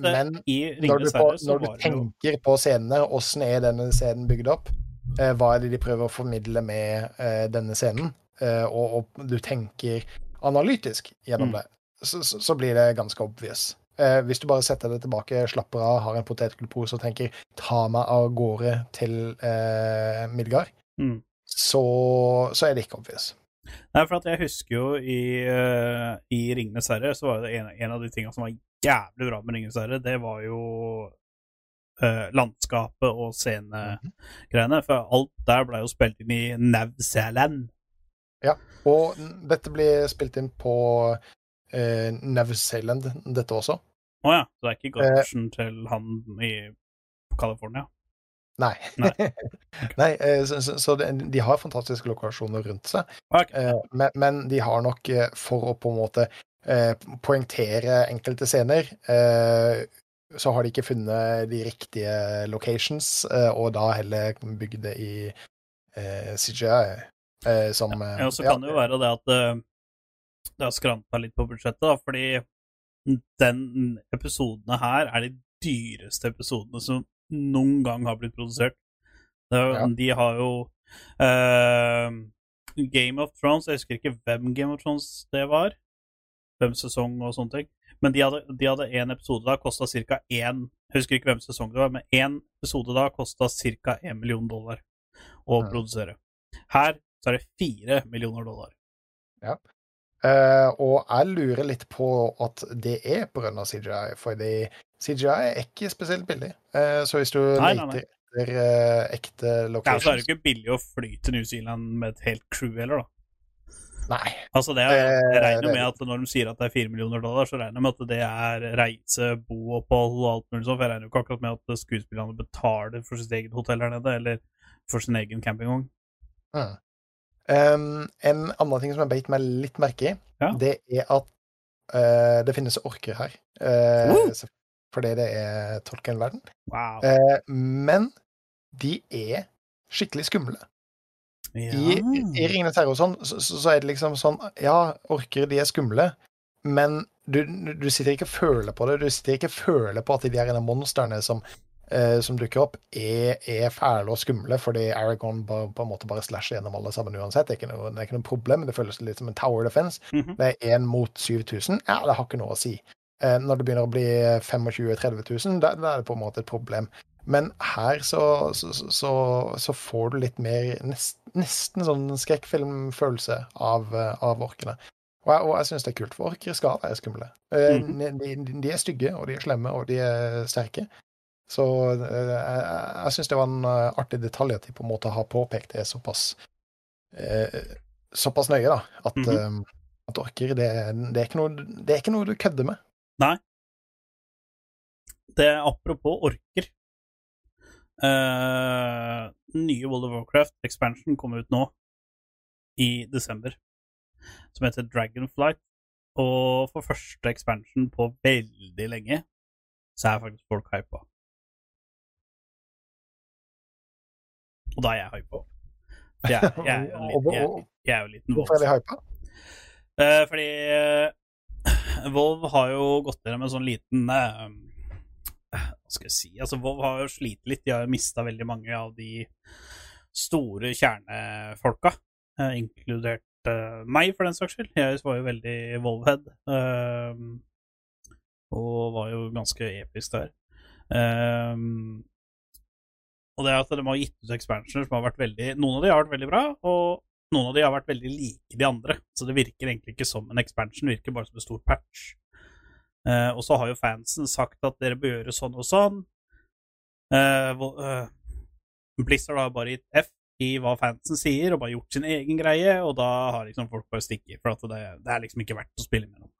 men når du, på, når du tenker på scenene, åssen er denne scenen bygd opp? Eh, hva er det de prøver å formidle med eh, denne scenen? Eh, og, og du tenker analytisk gjennom Mm. det, så, så, så blir det ganske obvious. Eh, hvis du bare setter det tilbake, slapper av, har en potetgullpose og tenker 'ta meg av gårde til eh, Midgard', Mm. så, så er det ikke obvious. Nei, for at jeg husker jo i, uh, i Ringenes herre, så var det en, en av de tingene som var jævlig bra med Ringenes herre, det var jo eh, landskapet og scenegreiene. For alt der ble jo spilt inn i Navseland. Og dette blir spilt inn på eh, Zealand, dette også. Å ja, så det er ikke Eh. Til han i California? Nei. Nei. <laughs> Nei, eh, så, så, så de har fantastiske lokasjoner rundt seg, okay. eh, men, men de har nok, for å på en måte eh, poengtere enkelte scener, eh, så har de ikke funnet de riktige locations, eh, og da heller bygd det i eh, CGI. Eh, som eh, Ja, så kan det jo være det at eh, det har skranta litt på budsjettet, da, fordi den episodene her er de dyreste episodene som noen gang har blitt produsert. Er, Ja. De har jo eh, Game of Thrones Jeg husker ikke hvem Game of Thrones det var. Hvem sesong og sånne ting. Men de hadde, én en episode da kosta ca. én Jeg husker ikke hvem sesong det var, men én episode da kosta ca. én million dollar å ja. produsere. Her så er det fire millioner dollar. Eh, og jeg lurer litt på at det er pga. CGI, fordi CGI er ikke spesielt billig. Uh, så hvis du Nei, leter etter uh, ekte Ja, så er det ikke billig å fly til New Zealand med et helt crew heller, da. Nei. Altså det jeg Eh, regner jo med at når de sier at det er 4 millioner dollar, så regner jeg med at det er reise, boopphold og alt mulig sånt. For jeg regner jo ikke akkurat med at skuespillerne betaler for sitt eget hotell her nede, eller for sin egen campingvogn. Mm. Um, en annen ting som jeg beit meg litt merke i, Ja. det er at uh, det finnes orker her. Uh, uh. fordi det er Tolkien-verden. Wow. Eh, men de er skikkelig skumle. Ja. I, I Ringenes herre og sånn, så, så så er det liksom sånn Ja, orker, de er skumle, men du, du sitter ikke og føler på det. Du sitter ikke og føler på at de der monstrene som, eh, som dukker opp, er, er fæle og skumle, fordi Aragon på, på en måte bare slasher gjennom alle sammen uansett. Det er ikke noe, det er ikke noe problem. Det føles litt som en tower defense. Mhm. Det er én mot 7000. Ja, det har ikke noe å si. Eh, når det begynner å bli 25 000-30 000, da, da er det på en måte et problem. Men her så, så, så, så får du litt mer nest, Nesten sånn skrekkfilmfølelse av, eh, av orkene. Og jeg, og jeg syns det er kult, for orker skal være skumle. Eh, Mhm. de, de, er stygge, og de er slemme, og de er sterke. Så eh, jeg, jeg syns det var en artig detalj at de på en måte har påpekt det såpass eh, såpass nøye, da. At, mm -hmm. at orker, det, det, er noe, det er ikke noe du kødder med. Nei, Det er apropos orker. Eh, nye World of Warcraft expansion kom ut nå i desember, som heter Dragonflight. Og for første expansion på veldig lenge, så er faktisk folk hypa. Og da er jeg hypa. Jeg, jeg, er jo en liten- jeg, jeg er jo liten Hvorfor er de hypa? Uh, fordi uh, Vov har jo gått gjennom en sånn liten eh, Hva skal jeg si Altså, Vov har jo slitt litt. De har mista veldig mange av de store kjernefolka, eh, inkludert eh, meg, for den saks skyld. Jeg var jo veldig Volvhead, uh, og var jo ganske episk der. Uh, og det er at de har gitt ut expansioner som har vært veldig Noen av de har vært veldig bra, og noen av de har vært veldig like de andre, så det virker egentlig ikke som en expansion, det virker bare som en stor patch. Eh, og så har jo fansen sagt at dere bør gjøre sånn og sånn. Eh, Blizzard har bare gitt F i hva fansen sier, og bare gjort sin egen greie, og da har liksom folk bare stikket, for det, det er liksom ikke verdt å spille med noen.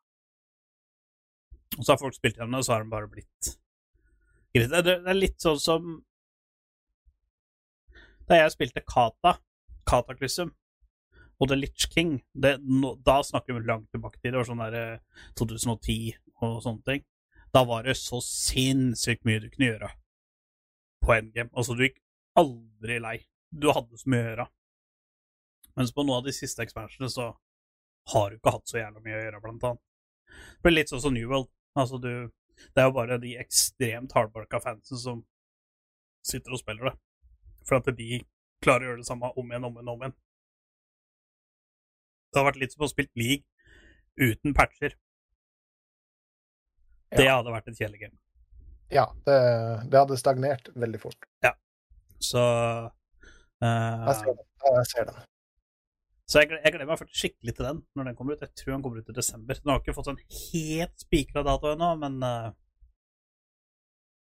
Og så har folk spilt gjennom det, og så har de bare blitt greit. det, er litt sånn som da jeg spilte Kata, Cataclysm, og The Litch King, det, no, da snakker vi langt tilbake til, det var sånn der eh, 2010 og sånne ting. Da var det så sinnssykt mye du kunne gjøre på endgame. Altså, du gikk aldri lei. Du hadde så mye å gjøre. Mens på noen av de siste expansionene så har du ikke hatt så jævla mye å gjøre, blant annet. Det blir litt sånn som New World. Altså, du Det er jo bare de ekstremt hardbarka fansen som sitter og spiller det. For at de klarer å gjøre det samme om igjen, om igjen, om igjen. Det har vært litt som å spille league uten patcher. Det Ja. hadde vært et kjedelig game. Ja, det, det hadde stagnert veldig fort. Ja, Så uh, Jeg ser den. Jeg ser den. Så jeg, jeg gleder meg skikkelig til den når den kommer ut. Jeg tror den kommer ut i desember. Den har ikke fått sånn helt spikra dato ennå, men uh,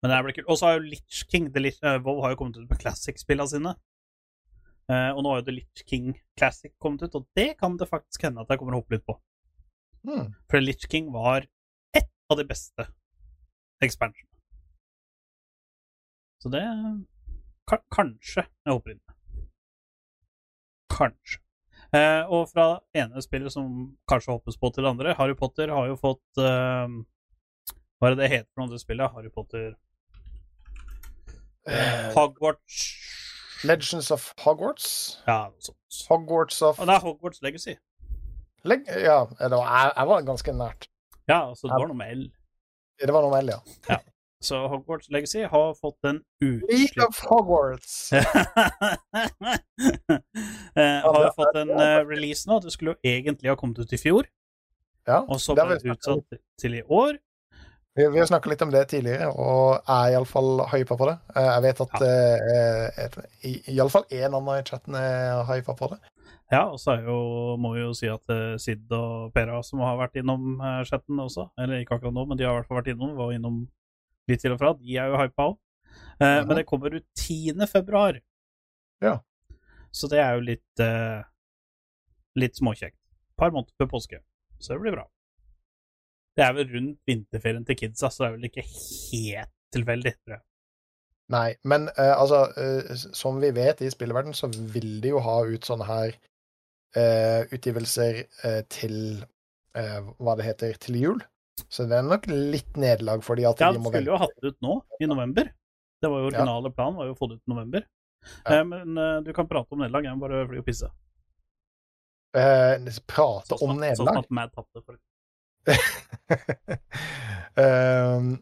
Men det blir kult. Og så har jo Litch King Lich, uh, WoW har jo kommet ut med Classic-spillene sine. Eh, og nå har jo The Litch King Classic kommet ut, og det kan det faktisk hende at jeg kommer å hoppe litt på. Mm. For Litch King var ett av de beste expansionene. Så det ka Kanskje jeg hopper inn. Kanskje. Uh, og fra ene spillet som kanskje hoppes på til det andre, Harry Potter har jo fått uh, Hva er det det heter for noe andre spillet? Harry Potter Hogwarts Legends of Hogwarts? Ja, sånt. Hogwarts of det er Hogwarts Legacy. Leg Ja, det var, jeg, jeg var ganske nært. Ja, altså det var noe med L. Det var noe med L, ja. Så Hogwarts Legacy har fått en utslipp... League of Hogwarts. <laughs> Eh, har fått en eh, release nå. Det skulle jo egentlig ha kommet ut i fjor, Ja, og så ble det utsatt til i år. Vi, vi har snakka litt om det tidligere, og er iallfall hypa på det. Eh, Jeg vet at ja. iallfall én annen i chatten er hypa på det. Ja, og så jo, må vi jo si at eh, Sid og Pera, som har vært innom eh, chatten også, eller ikke akkurat nå, men de har i hvert fall vært innom, var innom litt til og fra, de er jo hypa òg. Mhm. Men det kommer ut 10. februar. Ja. Så det er jo litt eh, litt småkjekt. par måneder før påske. Så det blir bra. Det er vel rundt vinterferien til kidsa, så det er vel ikke helt tilfeldig, tror jeg. Nei, men uh, altså, uh, som vi vet i spillverden, så vil de jo ha ut sånne her uh, utgivelser til hva det heter, til jul. Så det er nok litt nederlag for de at Ja, de Ja, det skulle jo hatt det ut nå, i november. Det var jo originale planen, var jo å få det ut i november. Ja. Men du kan prate om nederlag, jeg må bare fly og pisse. prate om nederlag? Sånn at Mad tatt det, For... <laughs> Ehm,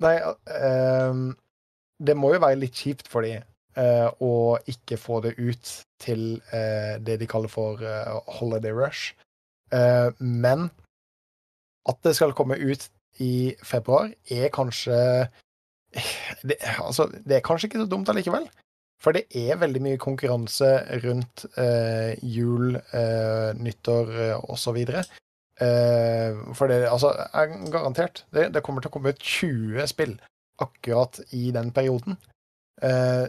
nei, ehm, det må jo være litt kjipt for dem uh, å ikke få det ut til uh, det de kaller for uh, holiday rush. Eh, men at det skal komme ut i februar, er kanskje <sighs> det, altså, det er kanskje ikke så dumt allikevel. For det er veldig mye konkurranse rundt eh, jul, eh, nyttår eh, osv. Eh, for det altså, er garantert. Det, det kommer til å komme ut 20 spill akkurat i den perioden. Eh,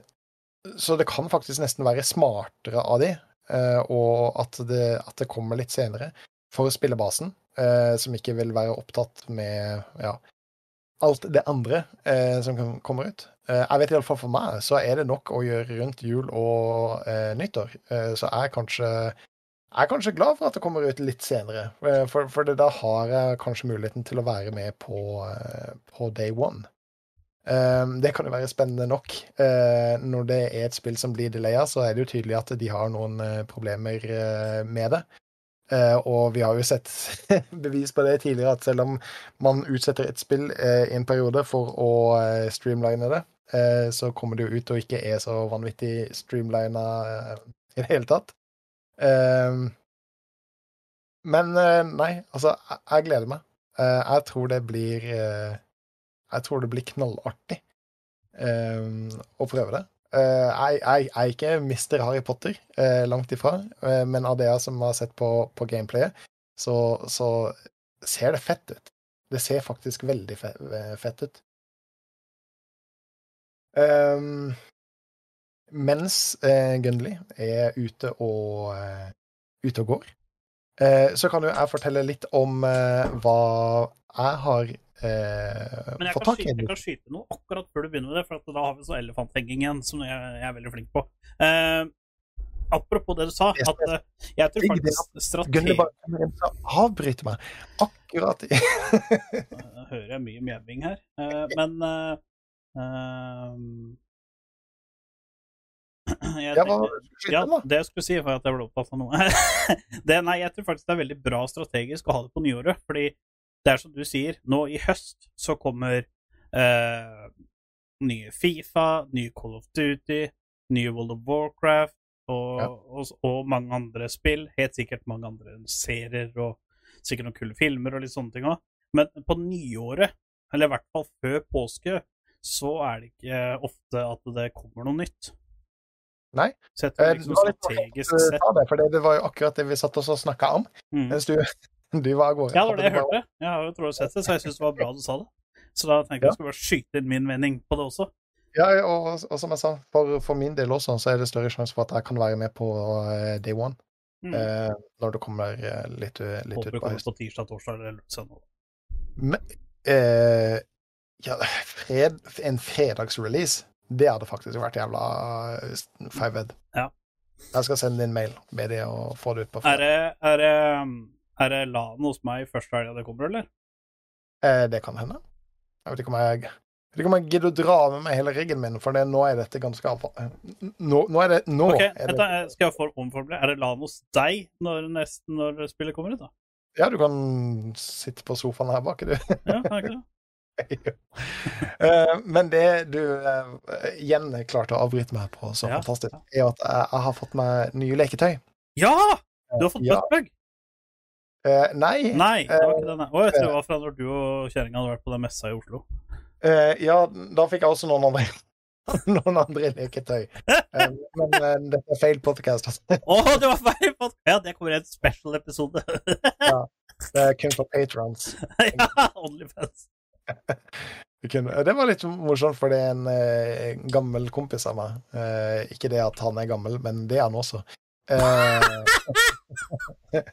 så det kan faktisk nesten være smartere av de, eh, og at det, at det kommer litt senere for spillebasen, som ikke vil være opptatt med ja, alt det andre som kommer ut. Jeg vet iallfall for meg så er det nok å gjøre rundt jul og nyttår. Så er kanskje jeg er kanskje glad for at det kommer ut litt senere, eh, for, for da har jeg kanskje muligheten til å være med på, eh, på day one. Um, Det kan jo være spennende nok. Uh, Når det er et spill som blir delaya, så er det jo tydelig at de har noen uh, problemer uh, med det. Og vi har jo sett <laughs> bevis på det tidligere, at selv om man utsetter et spill i en periode for å streamline det, så kommer det jo ut og ikke er så vanvittig streamlina i det hele tatt. Ehm, men eh, nei, altså, jeg, gleder meg. Eh, jeg tror det blir eh, Jeg tror det blir knallartig ehm, å prøve det. Jeg, jeg, er ikke mister Harry Potter, langt ifra, men av det jeg som har sett på, på gameplayet, så, så ser det fett ut. Det ser faktisk veldig fett ut. Ehm, mens eh, Gunley er ute og, uh, ute og går, eh, så kan jo jeg fortelle litt om eh, hva jeg har eh, Men jeg fått kan, tak i. skyte, jeg kan skyte noe akkurat før du begynner med det, for da har vi så elefanthenging igjen, som jeg, jeg er veldig flink på. Eh, apropos det du sa, at eh, jeg tror faktisk strategi... avbryter meg akkurat i <laughs> hører jeg mye mjauing her, eh, men jeg Ja, hva ja, det jeg skulle si, var at jeg ble opptatt av noe. <laughs> det, nei, jeg tror faktisk det er veldig bra strategisk å ha det på nyåret, fordi det er som du sier, nå i høst så kommer eh, nye Fifa, nye Call of Duty, nye World of Warcraft og, Ja. og, og mange andre spill. Helt sikkert mange andre serier og sikkert noen kule filmer og litt sånne ting òg. Men på nyåret, eller i hvert fall før påske, så er det ikke ofte at det kommer noe nytt. Nei. Sett jeg Eh, det liksom strategisk sett det, for det, var jo akkurat det vi satt oss og snakka om mm. mens du, du var av gårde. Ja, det var det jeg hørte. Jeg har jo trodd og sett det, så jeg syns det var bra du sa det. Så da tenkte jeg jeg skulle bare skyte inn min mening på det også. Ja, og, og som jeg sa, for, for min del også, så er det større sjanse for at jeg kan være med på eh, day one. Mm. eh, når det kommer eh, litt, litt Håper du kommer høsten. på tirsdag, torsdag eller søndag. Men eh, ja, fred, en fredagsrelease, det hadde faktisk vært jævla eh. Ja. Jeg skal sende inn mail med det og få det ut på Er det, er det, er det LAN hos meg første helga det kommer, eller? Eh, det kan hende. Jeg vet ikke om jeg jeg vet ikke om jeg gidder å dra med meg hele riggen min, for det, nå er dette ganske alvorlig. Nå, nå er det Nå Ok, er det jeg skal jeg omformulere. Er det LAN hos deg når, nesten, når spillet kommer ut, da? Ja, du kan sitte på sofaen her bak, du. Ja, <laughs> Eh, Men det du eh, igjen klarte å avbryte meg på så Ja, fantastisk, er at jeg, har fått meg nye leketøy. Ja! Du har fått Ja. buttplug? Uh, nei. Nei, det var ikke det. nei. Å, jeg tror det var fra når du og kjerringa hadde vært på den messa i Oslo. Uh, ja, da fikk jeg også noen andre <laughs> noen andre leketøy. <laughs> Eh, men uh, det er feil podcast. Å, oh, det var feil! podkast! Ja, det kommer i en special-episode. ja, Det er kun for patrons. ja, Onlyfans. Det var litt morsomt, for det er en eh, gammel kompis av meg. Eh, ikke det at han er gammel, men det er han også. Eh, <laughs>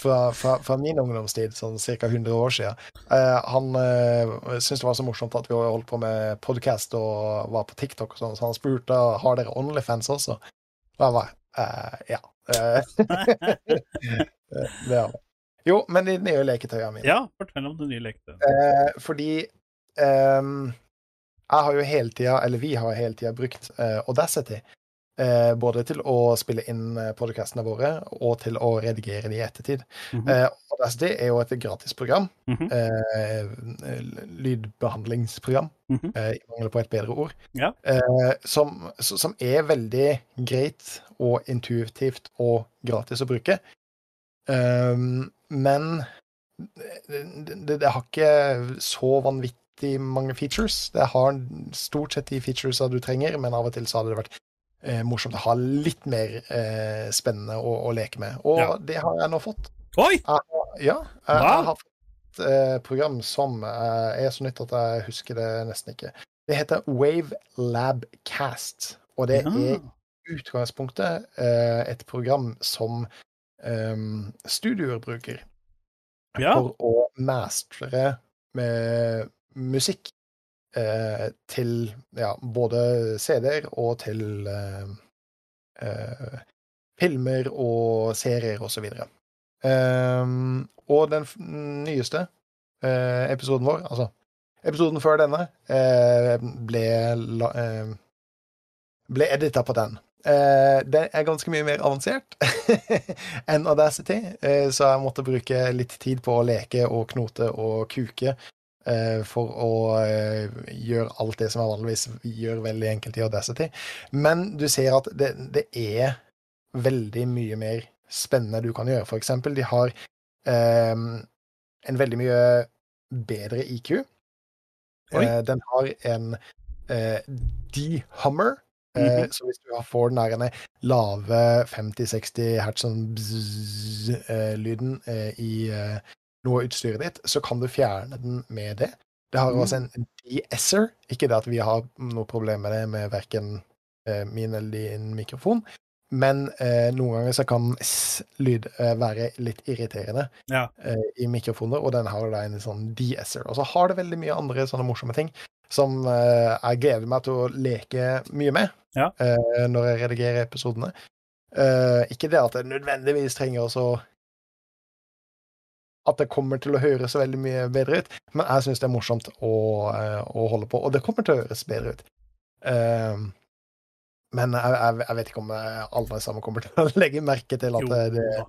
fra, fra, fra min ungdomstid, sånn ca. 100 år siden. Eh, han eh, syntes det var så morsomt at vi holdt på med podkast og var på TikTok, og sånn, så han spurte har dere Onlyfans også. Og jeg var eh, ja. <laughs> <laughs> Eh, det har vi. Jo, men de nye leketøyene mine. Ja, fortell om det nye leketøyene. Eh, fordi eh, jeg har jo hele tida, eller vi har hele tida brukt eh, Audacity. Eh, både til å spille inn podkastene podcastene våre og til å redigere de i ettertid. Mhm. Eh, Audacity er jo et gratisprogram. Mhm. Eh, lydbehandlingsprogram, Mhm. eh, i mangel på et bedre ord. Ja. Eh, som, som er veldig greit og intuitivt og gratis å bruke. Um, men det, det, det har ikke så vanvittig mange features. Det har stort sett de featuresa du trenger, men av og til så hadde det vært eh, morsomt å ha litt mer eh, spennende å, å leke med. Og Ja. det har jeg nå fått. Oi! Jeg, ja, jeg, jeg har fått eh, program som eh, er så nytt at jeg husker det nesten ikke. Det heter Wave Lab Cast, og det Ja. er i utgangspunktet eh, et program som um, studioer Ja. for å mastre med musikk eh, til ja, både CD-er og til eh, eh, filmer og serier og så videre. Um, og den nyeste eh, episoden vår, altså episoden før denne, eh, ble, la, eh, ble edita på den. Eh, det er ganske mye mer avansert <laughs> enn Audacity, eh, så jeg måtte bruke litt tid på å leke og knote og kuke eh, for å gjøre alt det som jeg vanligvis gjør veldig enkelt i Audacity. Men du ser at det, det er veldig mye mer spennende du kan gjøre. For eksempel, de har eh, en veldig mye bedre IQ. Eh, den har en eh, Eh, Mhm. Så hvis du får den der lave 50-60 hertz sånn eh, i eh, noe av utstyret ditt, så kan du fjerne den med det. Det har Mhm. også en de-esser. Ikke det at vi har noe problem med det med verken min eller din mikrofon, men eh, noen ganger så kan s-lyd eh, være litt irriterende Ja. eh, i mikrofoner, og den har da en sånn de-esser. Og så har det veldig mye andre sånne morsomme ting som eh, jeg gleder meg til å leke mye med Ja. eh, når jeg redigerer episodene. Eh, ikke det at jeg nødvendigvis trenger å at det kommer til å høres veldig mye bedre ut, men jeg syns det er morsomt å, eh, å holde på, og det kommer til å høres bedre ut. Eh, men jeg, jeg, jeg vet ikke om alle sammen kommer til å <laughs> legge merke til at Jo, det, det.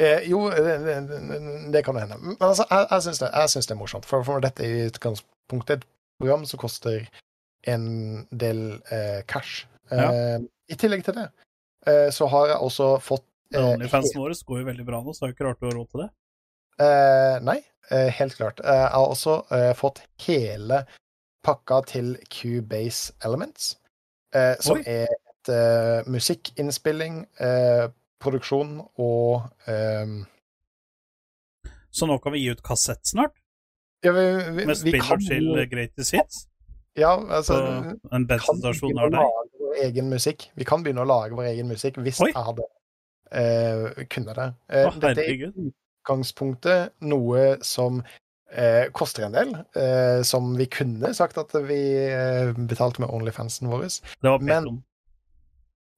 Eh, jo, det, det, det kan hende. Men altså, jeg, jeg syns det, det er morsomt. For, for dette er i utgangspunktet et program som koster en del eh, cash. Eh, I tillegg til det eh, så har jeg også fått eh, Onlyfansen vår går jo veldig bra nå, så det er jo ikke rart du har råd til det. Eh, nei, eh, helt klart. Eh, jeg har også eh, fått hele pakka til Cubase Elements, eh, som Oi. er et musikkinnspilling, eh, produksjon og eh, Så nå kan vi gi ut kassett snart, ja, vi, vi, med spill kan til Greatest Hits. Ja, altså Så en bensinstasjon å deg. egen musikk. Vi kan begynne å lage vår egen musikk hvis Oi. jeg hadde uh, kunne det. Uh, oh, dette er utgangspunktet noe som uh, koster en del, som vi kunne sagt at vi betalte med Onlyfansen vår. Det var Men-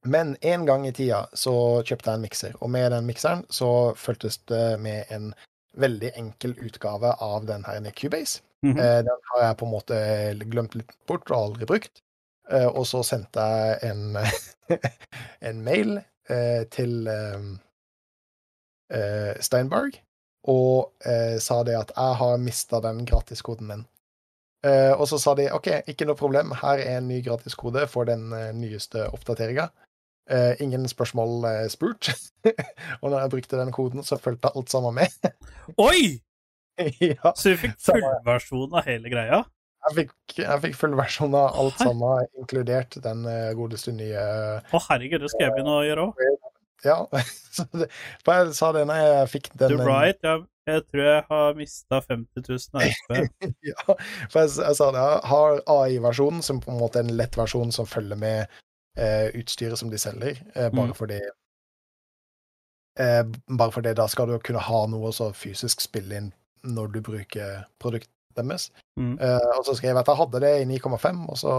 Men en gang i tida så kjøpte jeg en mikser, og med den mikseren så fulgtes det med en veldig enkel utgave av den her Cubase. Mhm. Eh, Den har jeg på en måte glemt litt bort og aldri brukt. Eh, Og så sendte jeg en, <laughs> en mail eh, til eh, eh, Steinberg og eh, sa det at jeg har mista den gratiskoden min. Eh, og så sa de OK, ikke noe problem, her er en ny gratiskode for den nyeste oppdateringa. Eh, ingen spørsmål uh, spurt. <laughs> og når jeg brukte den koden, så fulgte alt sammen med. <laughs> Oi! ja. Så du fikk fullversjon av hele greia? Jeg fikk, jeg fikk full versjon av alt sammen, inkludert den uh, godeste nye Å, herregud, det skal jeg begynne å gjøre òg. Ja. <laughs> Så det, jeg sa det når jeg fikk den You're Right, jeg, jeg tror jeg har mista 50 000 RP. Ja, for jeg, jeg sa det. Jeg har AI-versjonen, som på en måte er en lett versjon som følger med utstyret som de selger, eh, bare Mm. fordi Eh, bare fordi da skal du kunne ha noe så fysisk spille inn når du bruker produktet deres. Mm. Eh, og så skrev jeg at jeg hadde det i 9,5, og så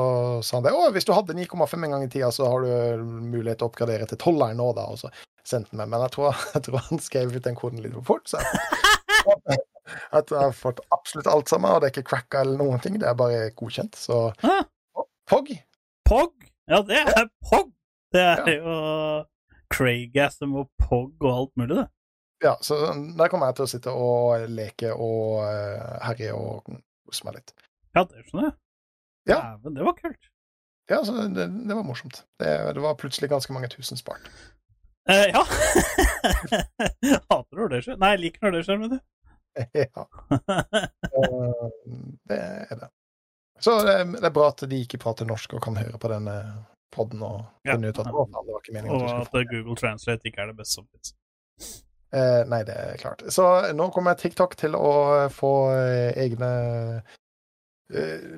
sa han det. Å, hvis du hadde 9,5 en gang i tida, så har du mulighet til å oppgradere til 12 nå, da. Og så sendte han meg. Men jeg tror, <laughs> jeg tror han skrev ut den koden litt for fort, så jeg, <laughs> at jeg har fått absolutt alt sammen, og det er ikke cracka eller noen ting. Det er bare godkjent. Så Pog. Pog! Ja, det er Pog! Det er Ja. jo Craigasm og Pog og alt mulig, det. Ja, så der kommer jeg til å sitte og leke og uh, herje og kose meg litt. Ja, det skjønner jeg. Ja. Dæven, det var kult. Ja, så det, det var morsomt. Det, det var plutselig ganske mange tusen spart. Eh, ja. <laughs> Hater når det skjer. Nei, liker når det skjer, mener du. <laughs> ja, eh, det er det. Så det, det er bra at de ikke prater norsk og kan høre på denne podden og Ja. finne ut at å, det var ikke meningen Og at at Google Translate ikke er det beste som fins. Eh, nei, det er klart. Så nå kommer TikTok til å få eh, egne eh,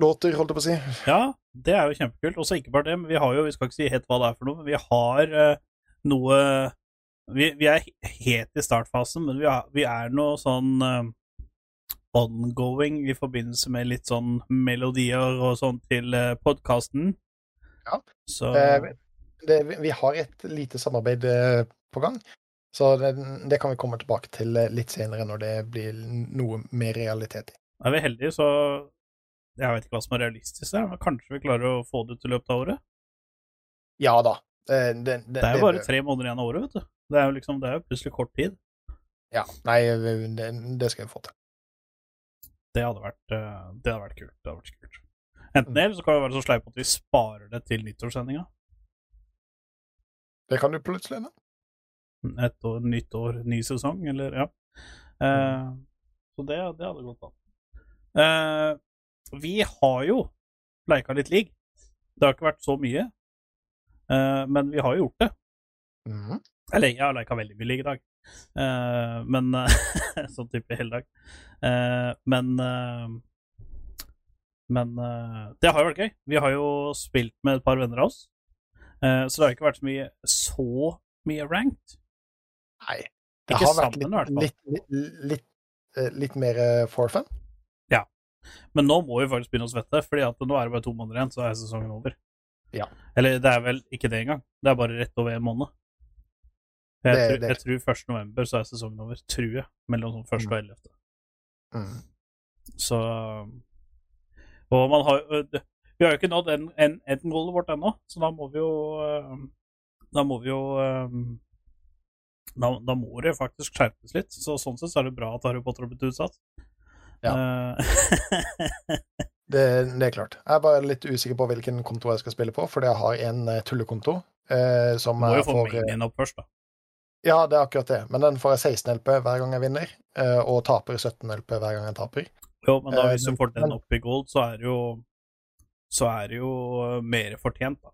låter, holdt jeg på å si. Ja, det er jo kjempekult. Også ikke bare det, men vi har jo Vi skal ikke si helt hva det er for noe, men vi har eh, noe vi, vi er helt i startfasen, men vi, har, vi er noe sånn eh, ongoing i forbindelse med litt sånn melodier og sånn til uh, podkasten. Ja. Så Eh, det, vi har et lite samarbeid eh, på gang, så det, det kan vi komme tilbake til eh, litt senere når det blir noe mer realitet i. er vi heldige, så Jeg vet ikke hva som er realistisk, men kanskje vi klarer å få det til løpet av året? Ja da. Eh, det, det, Det er jo bare tre måneder igjen av året, vet du. Det er jo liksom, det er jo plutselig kort tid. Ja, nei, det, det skal vi få til. Det hadde vært, eh, det hadde vært kult. Det hadde vært kult. Enten det, eller så kan vi være så sleipe at vi sparer det til nyttårssendinga. Det kan du plutselig, da. Et år, nytt år, ny sesong, eller ja. Eh, så det, det hadde gått an. Eh, vi har jo leika litt league. Det har ikke vært så mye, eh, men vi har jo gjort det. Mhm. Eller jeg har leika veldig mye league i dag, men eh, <laughs> Sånn type hele dag. Eh, men eh, Men eh, det har jo vært gøy. Vi har jo spilt med et par venner av oss, Eh, så det har ikke vært så mye så mye ranked. Nei. Det Ikke har vært sammen, litt, litt, litt, litt, eh, litt mer eh, for fun. Men nå må vi faktisk begynne å svette, fordi at nå er det bare to måneder igjen, så er sesongen over. Ja. Eller det er vel ikke det engang. Det er bare rett over en måned. Jeg, Det- tror, det- jeg tror 1. november så er sesongen over. Tror jeg. Mellom sånn 1. og 11. Mm. Så Og man har jo Vi har jo ikke nådd en- en- vårt ennå, så da må vi jo eh, Da må vi jo eh, da, da må det faktisk skjerpes litt. Så sånn sett så er det bra at Harry Potter har blitt utsatt. Ja. <laughs> Det, det er klart. Jeg er bare litt usikker på hvilken konto jeg skal spille på, fordi jeg har en eh, tullekonto. Eh, som må jeg jo få får, eh, opp først, da. Ja, det er akkurat det. Men den får jeg 16 LP hver gang jeg vinner, eh, og taper 17 LP hver gang jeg taper. Jo, men da Eh, hvis du får den opp i gold, så er det jo Så er det jo eh, mer fortjent, da.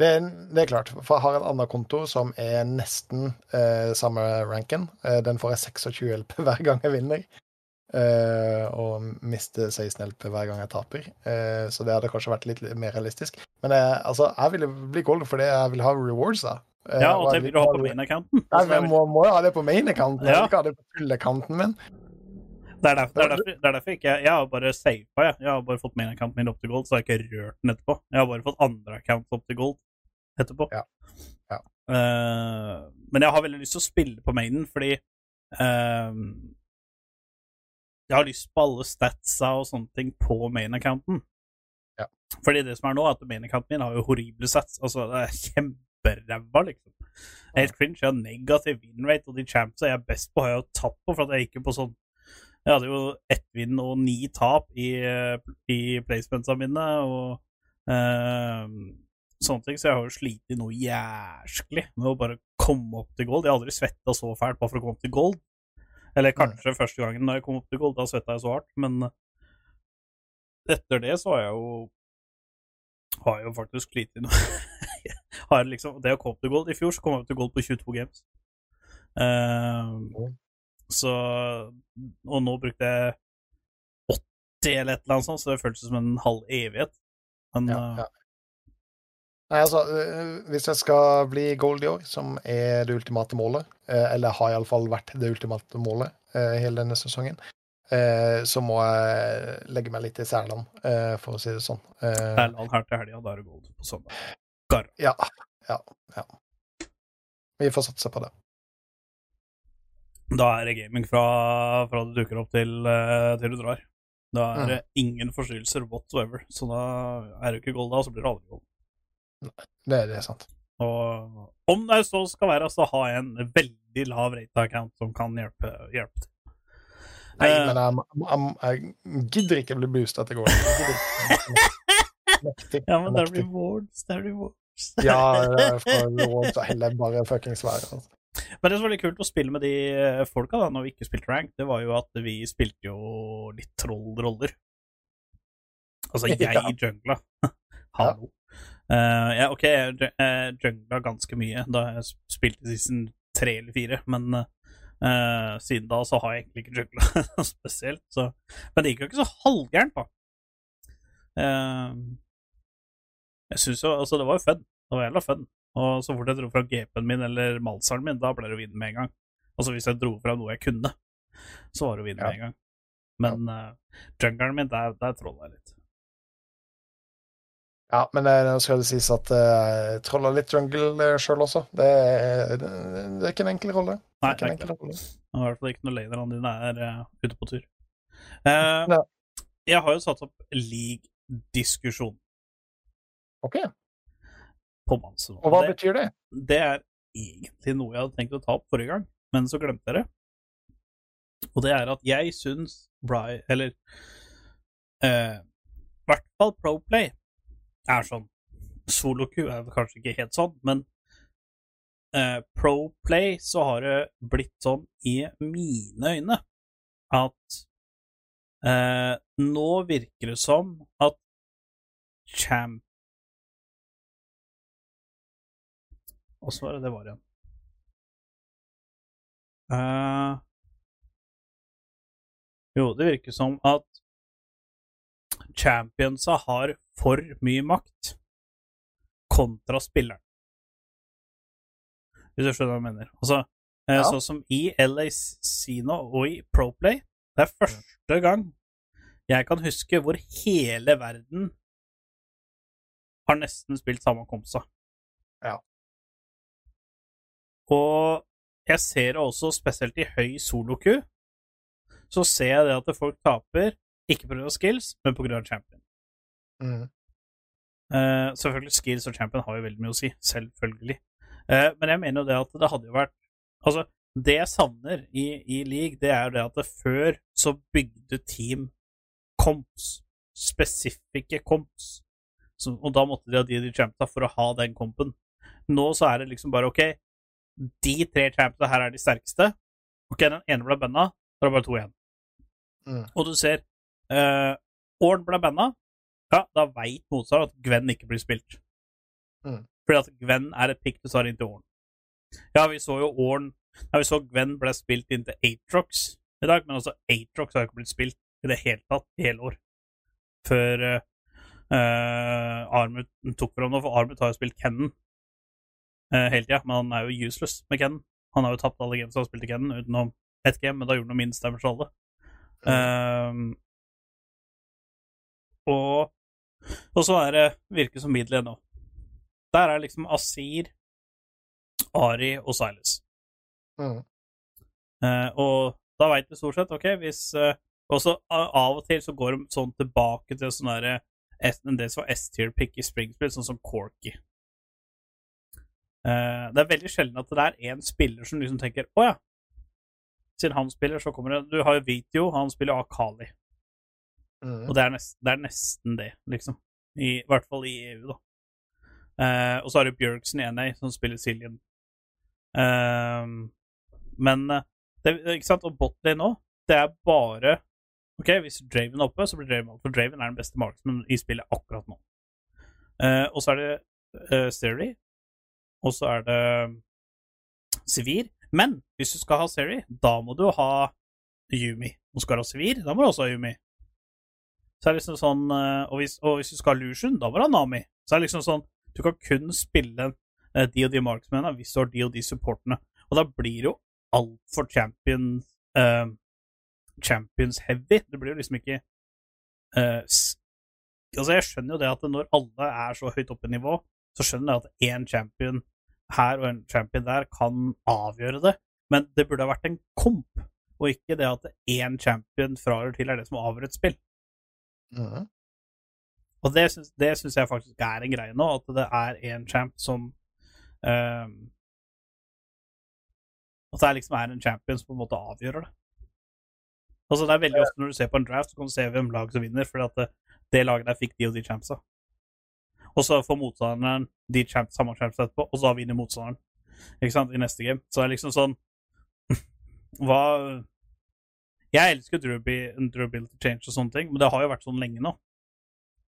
Det, er- det er klart, for jeg har en annen konto som er nesten eh, samme ranken. Den får jeg 26 LP <laughs> hver gang jeg vinner, eh, og mister 16 LP hver gang jeg taper. Eh, så det hadde kanskje vært litt mer realistisk. Men eh, altså, jeg ville bli gold fordi jeg vil ha rewards, da. Eh, Ja, og det vil du ha på main-accounten. Nei, men jeg må, må jo ha det på main-accounten, Ja. ikke ha det på full-accounten min. Det er derfor, det er derfor, det er derfor ikke jeg, jeg har bare sava, jeg. Jeg har bare fått main-accounten min opp til gold, så har jeg ikke rørt den etterpå. Jeg har bare fått andre accounts opp til gold etterpå. Ja. Ja. Uh, men jeg har veldig lyst til å spille på mainen, fordi uh, jeg har lyst på alle statsa og sånne ting på main-accounten. Ja. Fordi det som er nå, er at main-accounten min har jo horrible sats. Altså, det er kjemperæva, liksom. jeg Helt cringe. Jeg har negativ win rate, og de champsa jeg er best på, har jeg jo tatt på, for at jeg gikk jo på sånn Jeg hadde jo ett vinn og ni tap i, eh, i placementsa mine, og eh, sånne ting, så jeg har jo slitt noe jæsklig med å bare komme opp til gold. Jeg har aldri svetta så fælt bare for å komme opp til gold. Eller kanskje første gangen da jeg kom opp til gold, da svetta jeg så hardt, men etter det så har jeg jo har jeg jo faktisk slitt noe. <laughs> <laughs> har liksom, det å komme opp til gold I fjor så kom jeg opp til gold på 22 games. Uh, så Og nå brukte jeg 80 eller et eller annet sånt, så det føltes som en halv evighet. Men Ja, eh, ja. Nei, altså, Hvis jeg skal bli gold i år, som er det ultimate målet, eller har iallfall vært det ultimate målet hele denne sesongen, så må jeg legge meg litt i særland, for å si det sånn. Særland her til helga, da er det gold på søndag. Ja, ja, ja. Vi får satse på det. Da er det gaming fra, fra du dukker opp til, eh, til du drar. Da er det ingen forstyrrelser whatsoever. Så da er det ikke gold da, så blir det aldri gold. Det, det er sant. Og om det så skal være, så har jeg en veldig lav rate-account som kan hjelpe, hjelpe til. Nei, Eh, men jeg, jeg, jeg gidder ikke bli boosta til. <laughs> Mektig. Ja, men der blir wards. det er rewards. <laughs> Ja, for heller bare fuckings være. Altså. Men det som var litt kult å spille med de eh, folka da når vi ikke spilte rank, det var jo at vi spilte jo litt trollroller. Altså, <laughs> jeg Ja. jungla. <laughs> Hallo. Uh, ja, OK, jeg ju- jungla ganske mye da jeg spilte season tre eller fire, men uh, siden da så har jeg egentlig ikke jungla spesielt. Så. Men det gikk jo ikke så halvgærent, da. Eh, jeg syns jo Altså, det var jo fun. Det var jævla fun. Og så fort jeg dro fra GP-en min eller malseren min, da ble det å vinne med en gang. Altså hvis jeg dro fra noe jeg kunne, så var det Ja. med en gang. Men uh, jungleren min, der, der trolla jeg litt. Ja, men eh, nå skal det sies at uh, trolla litt jungle sjøl også. Det er, det, det er ikke en enkel rolle. Nei, det er ikke en det enkel rolle. I hvert fall ikke når lanerne dine er uh, ute på tur. Uh, Ja. Jeg har jo satt opp league-diskusjon OK. Og hva det, betyr det? det er egentlig noe jeg hadde tenkt å ta opp forrige gang, men så glemte jeg det. Og det er at jeg syns Bry Eller eh, i hvert fall Proplay er sånn. Soloku er kanskje ikke helt sånn, men eh, Proplay så har det blitt sånn i mine øyne at eh, nå virker det som at champ Åssen var det det var igjen? Uh, jo, det virker som at championsa har for mye makt kontra spilleren. Hvis du skjønner hva jeg mener. Altså, eh, Ja. sånn som i LA Sino og i Proplay, det er første gang jeg kan huske hvor hele verden har nesten spilt samme komsa. Og jeg ser det også spesielt i høy soloku, så ser jeg det at folk taper, ikke pga. skills, men pga. champion. Mm. Uh, selvfølgelig, skills og champion har jo veldig mye å si, selvfølgelig. Uh, men jeg mener jo det at det hadde jo vært Altså, det jeg savner i, i league, det er jo det at det før så bygde team comps, spesifikke comps, så, og da måtte de ha de de champa for å ha den kompen. Nå så er det liksom bare OK, de tre champsa her er de sterkeste. OK, den ene ble banna, da er det bare to igjen. Mm. Og du ser uh, Orn ble banna, ja, da veit motstander at Gwen ikke blir spilt. Mm. Fordi at Gwen er et pick du tar inn til Orn. Ja, vi så jo Orn Ja, vi så Gwen ble spilt inn til Atrox i dag, men også Atrox har ikke blitt spilt i det hele tatt i hele år. Før uh, Armut tok for ham nå, for Armut har jo spilt Kennen uh, hele tida, men han er jo useless med Kennen. Han har jo tapt alle games han i Kennen, utenom ett game, men da gjorde han noe minst damage alle. Um, og, og så er det virker som middelet nå. Der er liksom Asir, Ari og Silas. Mm. Uh, og da veit vi stort sett, OK, hvis uh, også av og til så går de sånn tilbake til sånn derre del som var S-tier-pick i springspill, sånn som Corky. Eh, det er veldig sjelden at det er én spiller som liksom tenker Å ja, siden han spiller, så kommer det Du har jo Vitio, han spiller Akali. Mm. Og det er, nesten, det er nesten det, liksom. I, I hvert fall i EU, da. Eh, og så har du Bjørksen i NA, som spiller Siljen. Ehm, men eh, det, ikke sant, og Botley nå, det er bare OK, hvis Draven er oppe, så blir Draven oppe, for Draven er den beste marksman i spillet akkurat nå. Eh, og så er det uh, Seri, og så er det Sivir. Men hvis du skal ha Seri, da må du ha Yumi. Og skal du ha Sivir, da må du også ha Yumi. Så er det liksom sånn eh, og hvis, og hvis du skal ha Lucian, da må du ha Nami. Så er det liksom sånn Du kan kun spille eh, de og de marksmennene hvis du har de og de supportene. Og da blir det jo altfor champions, uh, champions heavy. Det blir jo liksom ikke uh, Altså, jeg skjønner jo det at når alle er så høyt oppe i nivå, så skjønner jeg at én champion her og en champion der kan avgjøre det, men det burde ha vært en komp, og ikke det at én champion fra eller til er det som avgjør et spill. Mm. Og det syns, det syns jeg faktisk er en greie nå, at det er en champ som um, At det liksom er en champion som på en måte avgjør det. Altså Det er veldig ofte når du ser på en draft, så kan du se hvem lag som vinner, fordi at det, det laget der fikk de og de champsa. Og så får motstanderen de champs, samme champs etterpå, og så vinner motstanderen ikke sant, i neste game. Så det er liksom sånn <laughs> Hva Jeg elsker durability, change og sånne ting, men det har jo vært sånn lenge nå.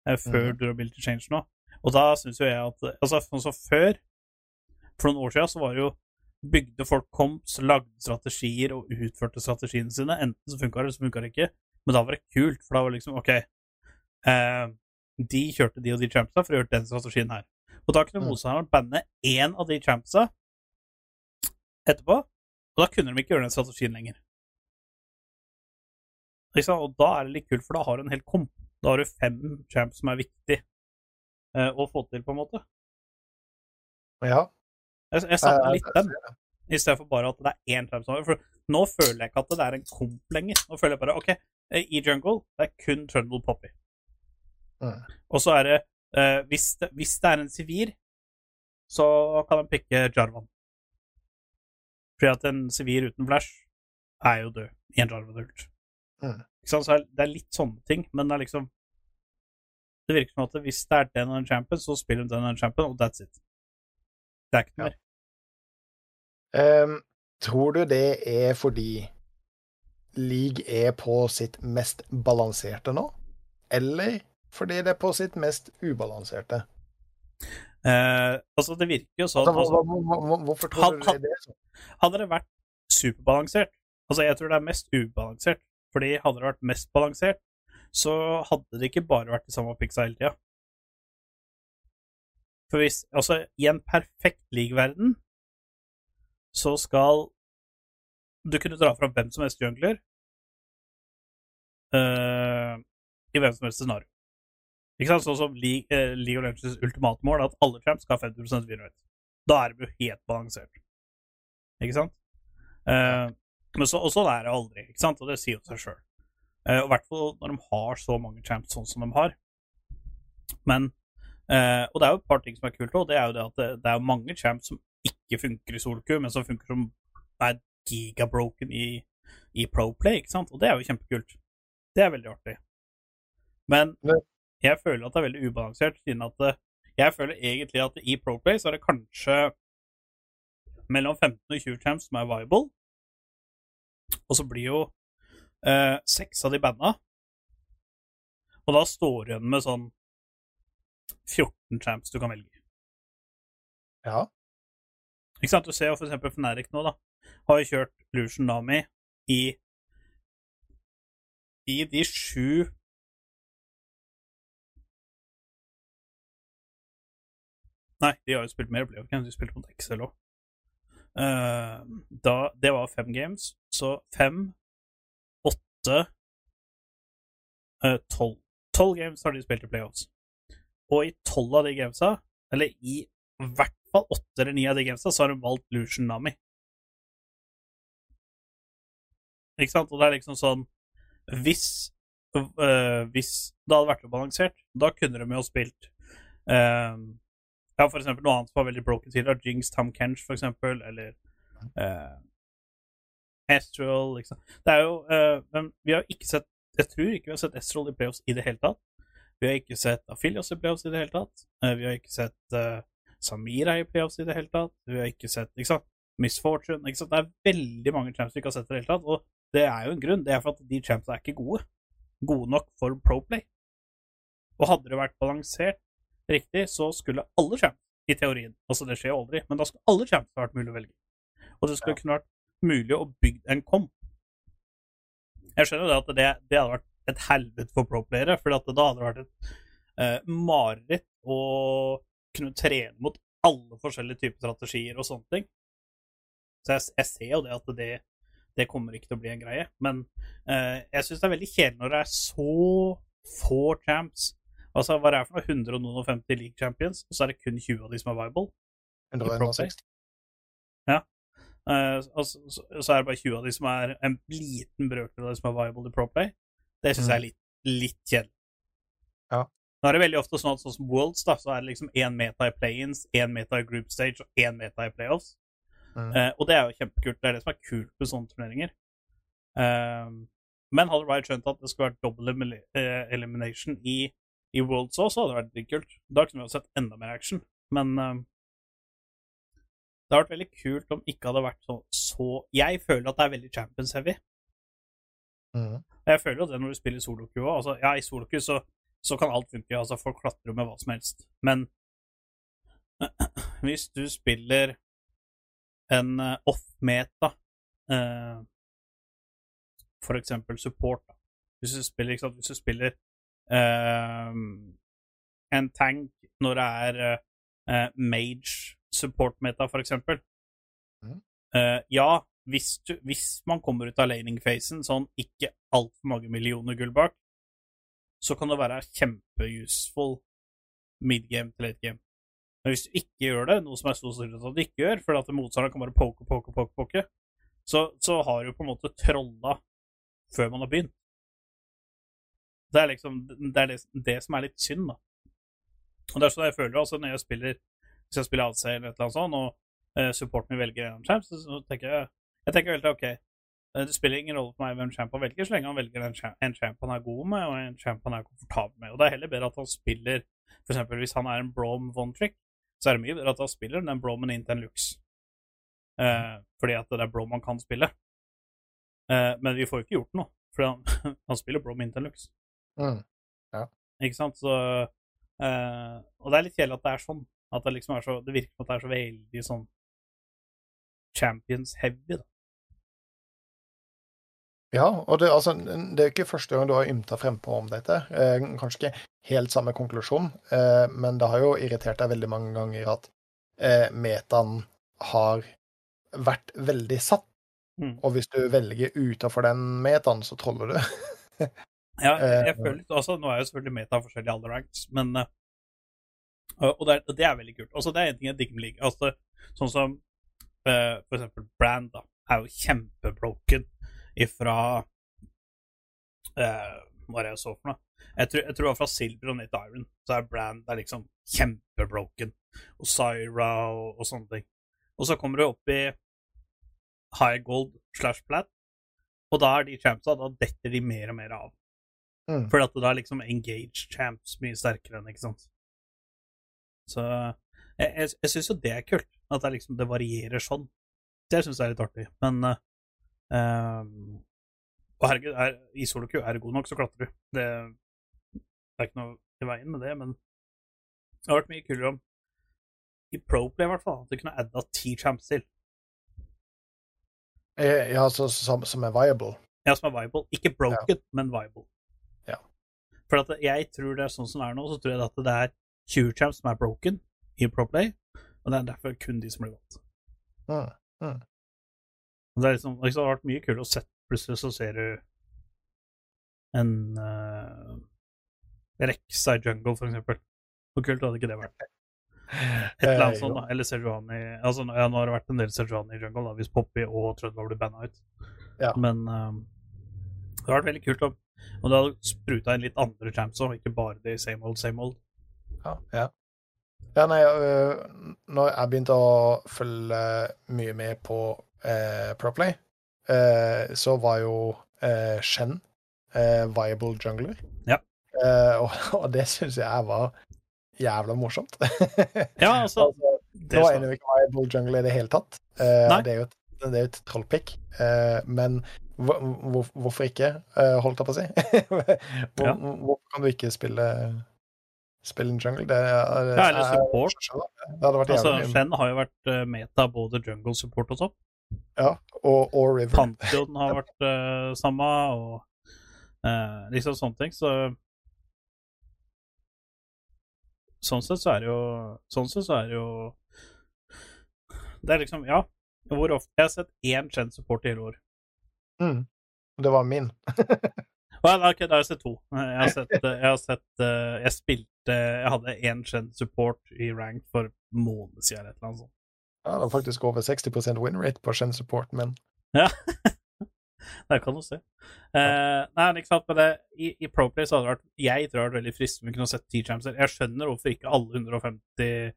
Eh, Før mm. durability change nå. Og da syns jo jeg at Altså, altså før, for noen år siden, så var det jo Bygde folk komps, lagde strategier og utførte strategiene sine. Enten så funka det, eller så funka det ikke. Men da var det kult, for da var det liksom OK eh, De kjørte de og de champsa for å gjøre den strategien her. Og da kunne Mm. motstanderen banne én av de champsa etterpå, og da kunne de ikke gjøre den strategien lenger. Og da er det litt kult, for da har du en hel komp. Da har du fem champs som er viktig eh, å få til, på en måte. Ja. Jeg, jeg savner litt den, i stedet for bare at det er én champ som har For nå føler jeg ikke at det er en komp lenger. Nå føler jeg bare OK, i jungle det er kun Trundle Poppy. Og så er det eh, hvis, det hvis det er en sivir, så kan de pikke Jarvan. Fordi at en sivir uten flash er jo død i en Jarvan-ult. Mm. Så det er litt sånne ting, men det er liksom Det virker som at hvis det er den og en champion, så spiller de den og en champion, og that's it. Det er ikke noe Ja. mer. Ehm, tror du det er fordi league er på sitt mest balanserte nå? Eller fordi det er på sitt mest ubalanserte? Eh, altså, det virker jo sånn Altså, altså, hvorfor tror du det sånn? Hadde det vært superbalansert Altså, jeg tror det er mest ubalansert. Fordi hadde det vært mest balansert, så hadde det ikke bare vært de samme piksa hele tida. For hvis Altså, i en perfekt league-verden så skal du kunne dra fram hvem som helst jungler uh, i hvem som helst scenario. Ikke sant? Sånn som League, eh, League of Legends ultimate mål, at alle champs skal ha 50% Da er det jo helt balansert. Ikke sant? Eh, men så, og sånn er det aldri, ikke sant? og det sier jo seg sjøl. og I hvert fall når de har så mange champs sånn som de har. Men eh, Og det er jo et par ting som er kult òg. Det er jo det at det, det er mange champs som ikke funker i solo-queue, men som funker som er gigabroken i, i pro-play, ikke sant? Og det er jo kjempekult. Det er veldig artig. Men- jeg føler at det er veldig ubalansert, siden at det, jeg føler egentlig at i pro-play så er det kanskje mellom 15 og 20 champs som er viable. Og så blir jo eh, seks av de banna. Og da står du igjen med sånn 14 champs du kan velge. Ja. Ikke sant? Du ser jo for eksempel Fnatic nå, da. Har jo kjørt Lucian Nami i I de sju Nei, de har jo spilt mer playoff games. De spilte mot Excel òg. da, det var fem games, så fem, åtte eh, Tolv. Tolv games har de spilt i playoffs. Og i tolv av de gamesa, eller i hvert fall åtte eller ni av de gamesa, så har de valgt Lucian Nami. Ikke sant? Og det er liksom sånn Hvis øh, Hvis det hadde vært balansert, da kunne de jo spilt øh, Ja, for eksempel noe annet som var veldig broken tidligere. Jinx, Tom Kench, for eksempel, eller uh, Astral, liksom. Det er jo uh, Men vi har ikke sett Jeg tror ikke vi har sett Astral i playoffs i det hele tatt. Vi har ikke sett Affilios i playoffs i det hele tatt. Uh, vi har ikke sett uh, Samira i playoffs i det hele tatt. Vi har ikke sett ikke sant? Misfortune. Ikke sant? Det er veldig mange champs vi ikke har sett i det hele tatt. Og det er jo en grunn. Det er for at de champsene er ikke gode. Gode nok for Proplay. Og hadde det vært balansert riktig, så skulle alle champs, i teorien Altså, det skjer jo aldri, men da skulle alle champs vært mulig å velge. Og det skulle Ja. kunne vært mulig å bygge en komp. Jeg skjønner jo det at det, det hadde vært et helvete for pro-playere, for da hadde det vært et eh, mareritt å kunne trene mot alle forskjellige typer strategier og sånne ting. Så jeg, jeg ser jo det at det, det kommer ikke til å bli en greie. Men eh, jeg syns det er veldig kjedelig når det er så få champs. Altså, hva er det for noe? 150 league champions, og så er det kun 20 av de som er viable. 160. Eh, og så, så, så er det bare 20 av de som er en liten brøkdel av de som er viable i Proplay. Det syns jeg er litt, litt kjedelig. Ja. Nå er det veldig ofte sånn at sånn som Worlds, da, så er det liksom én meta i play-ins, én meta i group stage og én meta i playoffs. Mm. Uh, og det er jo kjempekult. Det er det som er kult med sånne turneringer. Uh, men hadde Riot skjønt at det skulle vært double elimination i, i Worlds også, hadde det vært kult. Da kunne vi jo sett enda mer action. Men uh, det hadde vært veldig kult om ikke hadde vært så, så Jeg føler at det er veldig champions-heavy. Mm. Jeg føler jo det når du spiller soloku òg. Altså, ja, i soloku så, så kan alt funke. Altså, folk klatrer med hva som helst. Men <clears throat> hvis du spiller en eh, off-meta, eh, for eksempel support, da. Hvis du spiller, ikke sant, hvis du spiller en tank når det er eh, eh, mage support-meta, for eksempel. Eh, ja, hvis, du, hvis man kommer ut av laning-fasen sånn ikke altfor mange millioner gull bak, så kan det være kjempeuseful midgame til late game. Men hvis du ikke gjør det, noe som er stor sannsynlighet at du ikke gjør, fordi at motstanderen kan bare poke, poke, poke, poke, så, så har du på en måte trolla før man har begynt. Det er liksom det, er det, det som er litt synd, da. Og det er sånn jeg føler altså når jeg spiller hvis jeg spiller AC eller et eller annet sånt, og uh, supporten min velger en champ, så, så tenker jeg jeg tenker veldig ok, eh, det spiller ingen rolle for meg hvem champ han velger, så lenge han velger en champ, en champ han er god med, og en champ han er komfortabel med. Og det er heller bedre at han spiller eksempel hvis han er en Brom one trick, så er det mye bedre at han spiller den Bromen inn til en Lux. Uh, fordi at det er Brom han kan spille. Uh, men vi får jo ikke gjort noe, for han, <laughs> han spiller Brom inn til en Lux. Mm. Ikke sant? Så, uh, og det er litt kjedelig at det er sånn. At det liksom er så Det virker som at det er så veldig sånn champions heavy, da. Ja, og det, altså, det er ikke første gang du har ymta frempå om dette. Eh, kanskje ikke helt samme konklusjon, eh, men det har jo irritert deg veldig mange ganger at eh, metaen har vært veldig satt. Mm. Og hvis du velger utafor den metaen, så troller du. <laughs> Ja, jeg, Eh, føler litt altså, Nå er jo selvfølgelig meta forskjellig alle ranks, men eh, Og det er, det er veldig kult. Altså, det er en ting jeg digger med ligaen. Altså, sånn som eh, for eksempel Brand da, er jo kjempebroken ifra uh, Hva er det jeg så for noe? Jeg tror, jeg tror det var fra Silver og Nate Iron. Så er Brand er liksom kjempebroken. Og Syra og, og sånne ting. Og så kommer du opp i high gold slash plat, og da er de champsa, da detter de mer og mer av. Mm. For at da er liksom engage champs mye sterkere enn, ikke sant. Så jeg, jeg, jeg syns jo det er kult, at det, liksom, det varierer sånn. Det syns jeg er litt artig. Men uh, um, Og herregud, er, i soloku er du god nok, så klatrer du. Det, det er ikke noe i veien med det, men det har vært mye kulere om i Proplay i hvert fall, at du kunne adda ti champs til. Eh, Ja, så, som, som er viable. Ja, som er viable. Ikke broken, men viable. For at jeg tror det er sånn som det er nå, så tror jeg at det er 20 champs som er broken i Proplay, og det er derfor kun de som blir valgt. Ah, Og Det er liksom, det har vært mye kult å se. Plutselig så ser du en uh, Rexa i Jungle, for eksempel. Hvor kult hadde ikke det vært? Et eller annet sånt, da. Eller Sejuani altså, ja, Nå har det vært en del Sejuani i Jungle, da, hvis Poppy og Trøndelag blir banna ut. Ja. Men um, det har vært veldig kult om Og det hadde spruta inn litt andre champs òg, ikke bare de same old, same old. Ja, ja. ja nei, uh, når jeg begynte å følge mye med på uh, Proplay, uh, så var jo uh, Shen uh, viable jungler. Ja. Eh, og, <laughs> og det syns jeg var jævla morsomt. <laughs> Ja, altså, Altså, det er det jo ikke viable jungle i det hele tatt. Eh, det er jo et, det er jo et trollpick. Eh, men hvor, hvor, hvorfor ikke, eh, holdt jeg på å si? <laughs> hvor, Ja. Hvorfor kan du ikke spille Spille en jungle? Det er, Ja, eller er- support. Det hadde vært altså. Shen har jo vært eh, meta både jungle support og sånn. Ja, og, og River. Pantheon har vært uh, samme, og uh, liksom sånne ting. Så sånn sett så er det jo Sånn sett så er det jo Det er liksom Ja. Hvor ofte Jeg har sett én kjent support i hele år. Mm. Det var min. <laughs> Well, ok, da har jeg sett to. Jeg har sett, eh, jeg, har sett eh, jeg spilte Jeg hadde én kjent support i rank for måned siden, eller et eller annet sånt. Ja, det var faktisk over 60 win rate på kjent support, men Ja. <laughs> det kan du se. Uh, nei, ikke sant, men det, i, i Proplay så hadde det vært Jeg tror det hadde vært veldig fristende vi kunne sett ti champser. Jeg skjønner hvorfor ikke alle 150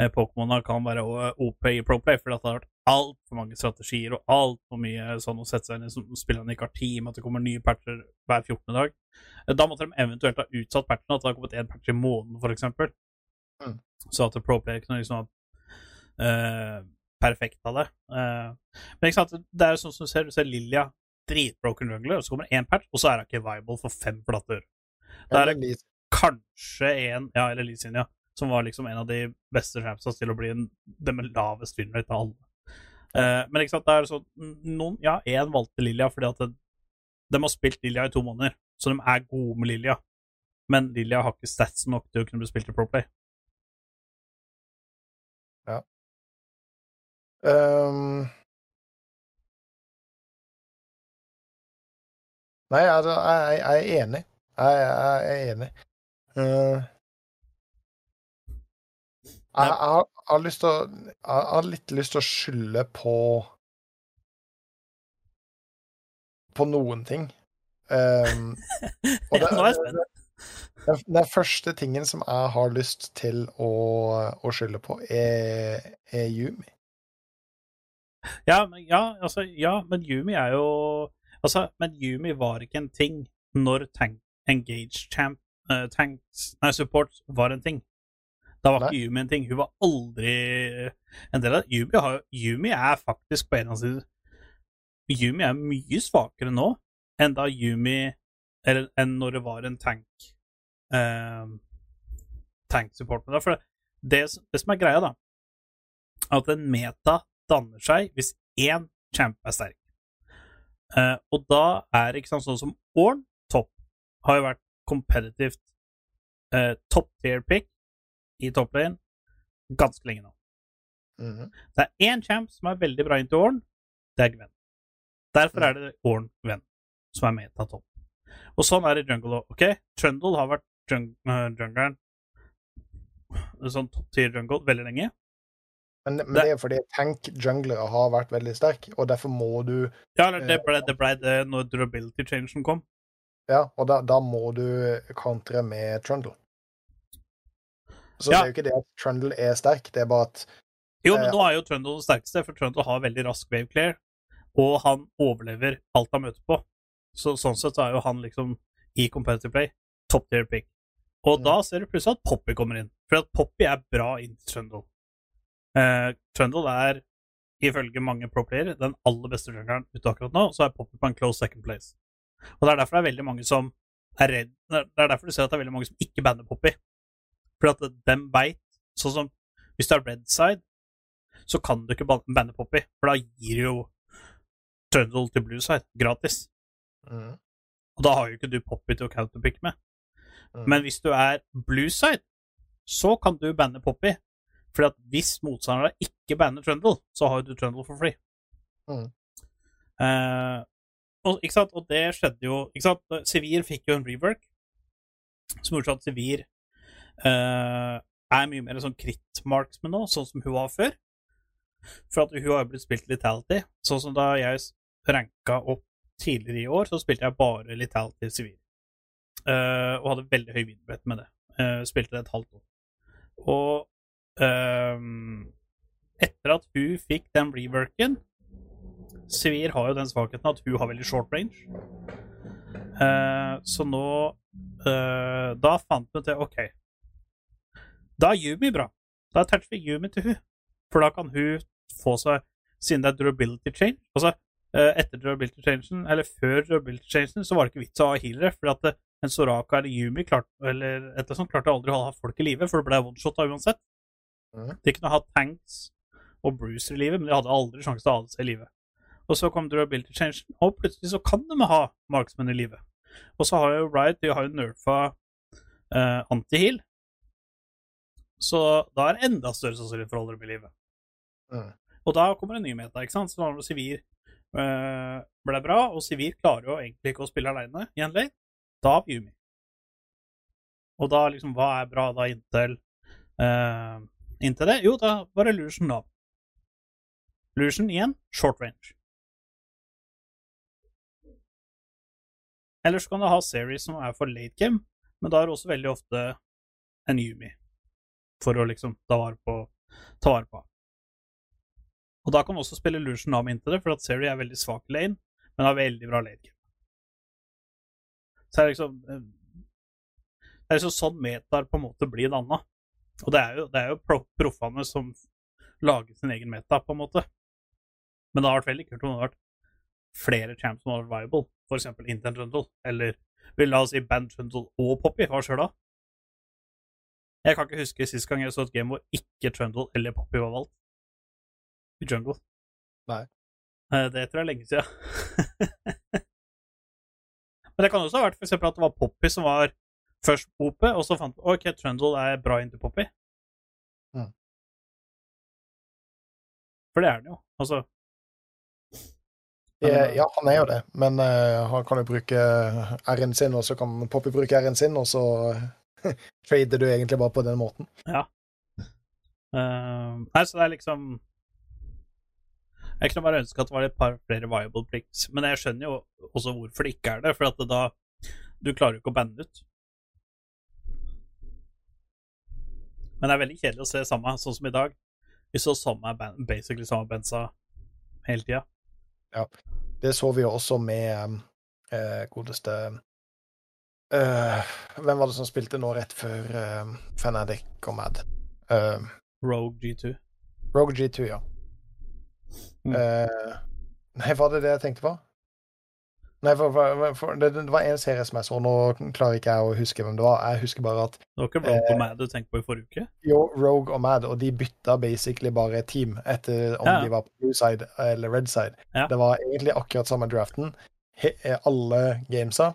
eh, Pokémonene kan være OP i Proplay, for det har vært altfor mange strategier og altfor mye sånn å sette seg inn i som spillerne ikke har tid med at det kommer nye patcher hver 14. dag. Eh, Da måtte de eventuelt ha utsatt patchen, at det har kommet én patch i måneden, eksempel. Mm. Så at Proplay kunne liksom ha uh, perfekt av det. Uh, men ikke sant, det er sånn som du ser, du ser Lilja, dritbroken jungler, og så kommer det én patch, og så er hun ikke viable for fem flatter. Det er kanskje en Ja, eller Lee Sin, ja. Som var liksom en av de beste champsa til å bli en, den med lavest winrate av alle. Uh, men ikke sant, det er sånn noen, Ja, én valgte Lilja fordi at det, de har spilt Lilja i to måneder, så de er gode med Lilja. Men Lilja har ikke stats nok til å kunne bli spilt i Proplay. Um... Nei, altså, jeg, jeg er enig. Jeg, jeg er enig. Eh, jeg, jeg, har, jeg har å Jeg har litt lyst til å skylde på På noen ting. Um, <laughs> og jeg spent. den, den første tingen som jeg har lyst til å, å skylde på, er, er Yumi. Ja, men, ja, altså, ja, men Yumi er jo Altså, men Yumi var ikke en ting når tank, Engage Champ uh, Tanks Nei, Support var en ting. Da var Nei. ikke Yumi en ting. Hun var aldri en del av det. Yumi, har, Yumi er faktisk på en av sine Yumi er mye svakere nå enn da Yumi Eller enn når det var en tank eh, Tank-support. For det, det som er greia, da, at en meta danner seg hvis én champ er sterk. Eh, og da er det ikke sant, sånn som Orn topp har jo vært competitivt uh, top tier pick i topplane ganske lenge nå. Mhm. Det er én champ som er veldig bra inn til Orn, det er Gwen. Derfor er det Orn Gwen som er med til topp. Og sånn er det i jungle òg. Ok, Trundle har vært jung uh, jungleren sånn top tier jungle veldig lenge. Men, men Det- det er fordi tank-junglere har vært veldig sterke, og derfor må du Ja, eller det ble det, ble det når durability changen kom. Ja, og da, da må du kontre med Trundle. Så Ja. det er jo ikke det at Trundle er sterk, det er bare at Jo, men Eh, nå er jo Trundle den sterkeste, for Trundle har veldig rask wave clear, og han overlever alt han møter på. Så sånn sett så er jo han liksom i competitive play top tier pick. Og Mm. da ser du plutselig at Poppy kommer inn, for at Poppy er bra inn til Trundle. Eh, Trundle er ifølge mange pro-player den aller beste jungleren ute akkurat nå, så er Poppy på en close second place. Og det er derfor det er veldig mange som er redd Det er derfor du ser at det er veldig mange som ikke banner Poppy. For at dem veit Sånn som hvis det er red side, så kan du ikke banne Poppy, for da gir du jo Trundle til blue side gratis. mm, Og da har jo ikke du Poppy til å counterpick med. mm. Men hvis du er blue side, så kan du banne Poppy. For at hvis motstanderen ikke banner Trundle, så har du Trundle for free. Mm. Eh, og, og det skjedde jo ikke sant? Sivir fikk jo en rework som gjorde at Sivir eh, er mye mer sånn crit-marksman nå, sånn som hun var før. For at hun har blitt spilt Litality. Sånn som da jeg ranka opp tidligere i år, så spilte jeg bare Litality Sivir. Uh, og hadde veldig høy vinnerbrett med det. Uh, spilte det et halvt år. Og etter at hun fikk den reworken Sivir har jo den svakheten at hun har veldig short range. Uh, så nå uh, Da fant vi ut det OK. Da er Yumi bra. Da toucher vi Yumi til hun. For da kan hun få seg Siden det er durability change Altså, eh, etter durability changen, eller før durability changen, så var det ikke vits å ha healere, for at eh, en Soraka eller Yumi klarte, eller et eller sånt, klarte aldri å ha folk i live, for det ble one-shot uansett. De kunne ha tanks og Brucer i livet, men de hadde aldri sjanse til å ha det seg i livet. Og så kom durability changen, og plutselig så kan de ha marksmenn i livet. Og så har jo Riot de har jo nerfa uh, anti-heal. Så da er det enda større sannsynlighet for å holde dem i live. Mm. Og da kommer en ny meta, ikke sant? Så Sivir øh, ble bra, og Sivir klarer jo egentlig ikke å spille aleine i en lane, da har vi Yumi. Og da liksom, hva er bra da inntil øh, Inntil det? Jo, da var det Lucian da. Lucian igjen, short range. Eller så kan du ha series som er for late game, men da er det også veldig ofte en Yumi. For å liksom ta vare på ta vare på. Og da kan du også spille Lucian Nam inntil det, for at Seri er veldig svak lane, men har veldig bra lane. Så det er liksom eh, Det er liksom sånn metaer på en måte blir danna. Og det er jo, det jo proffene som lager sin egen meta, på en måte. Men det har vært veldig kult om det hadde vært flere champs som hadde vært viable, eksempel Intent Trundle, eller vil la oss si Band Trundle og Poppy. Hva skjer da? Jeg kan ikke huske sist gang jeg så et game hvor ikke Trundle eller Poppy var valgt i jungle. Nei. Eh, Det tror jeg er lenge siden. <laughs> Men det kan også ha vært for at det var Poppy som var først på OP, og så fant vi ok, Trundle er bra inntil Poppy. Mm. For det er den jo. Altså Eh, Ja, han er jo det, men uh, han kan jo bruke R-en sin, og så kan Poppy bruke R-en sin, og så <laughs> trader du egentlig bare på den måten. Ja Nei, så det er liksom Jeg kunne bare ønske at det var et par flere viable plikts, men jeg skjønner jo også hvorfor det ikke er det, for at det da Du klarer jo ikke å banne ut. Men det er veldig kjedelig å se samme, sånn som i dag. Vi så samme, basically samme bensa hele tida. Det så vi jo også med eh, godeste eh, Hvem var det som spilte nå rett før uh, Fanatic og Mad? Uh, Rogue G2. Rogue G2, ja. Mm. Eh, nei, var det det jeg tenkte på? Nei, for, for, for det, det var en serie som jeg så, nå klarer ikke jeg å huske hvem det var. Jeg husker bare at Det var ikke Rogue og Mad du tenkte på i forrige uke? jo, Rogue og Mad, og de bytta basically bare team etter om Ja. de var på blue side eller red side. Ja. Det var egentlig akkurat samme draften. He, eh, alle gamesa.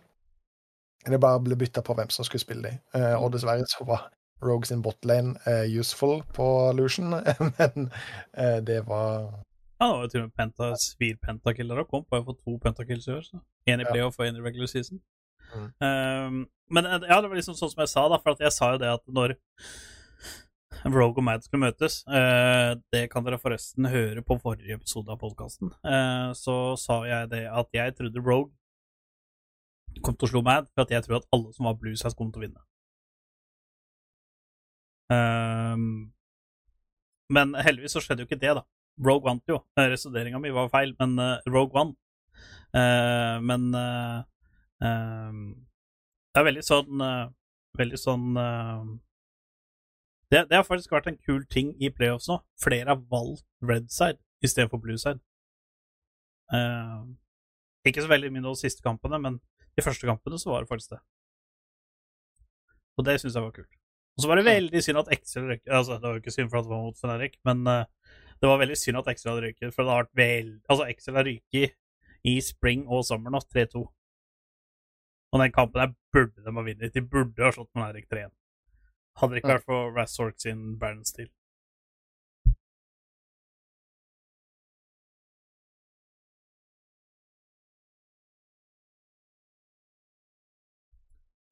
Det bare ble bytta på hvem som skulle spille de. Eh, og dessverre så var Rogue sin botlane uh, useful på Lucian, <laughs> men uh, det var Ja, det var jo til og med penta, svir pentakiller og kom. Bare fått to pentakills i år. En i playoff og én i regular season. Mm. Um, men ja, det var liksom sånn som jeg sa, da, for jeg sa jo det at når Rogue og Mad skulle møtes Det kan dere forresten høre på forrige episode av podkasten. så sa jeg det at jeg trodde Rogue kom til å slå Mad, for at jeg tror at alle som var Blues House, kom til å vinne. Um, men heldigvis så skjedde jo ikke det, da. Rogue vant jo. Resonneringa mi var feil, men uh, Rogue vant. Uh, men uh, um, det er veldig sånn eh, Veldig sånn eh, det, det har faktisk vært en kul ting i playoffs nå. Flere har valgt red side istedenfor blue side. Eh, ikke så veldig mye de siste kampene, men de første kampene så var det faktisk det. Og det syns jeg var kult. Og så var det veldig synd at Excel røyk Altså, det var jo ikke synd for at det var mot Fenerik, men uh, det var veldig synd at Excel hadde røyket, for det har vært vel Altså, Excel har ryket i spring og sommer nå, 3-2. Og den kampen der burde de ha vunnet. De burde ha slått Fenerik 3-1. Hadde det ikke vært for Razork sin Baron-stil.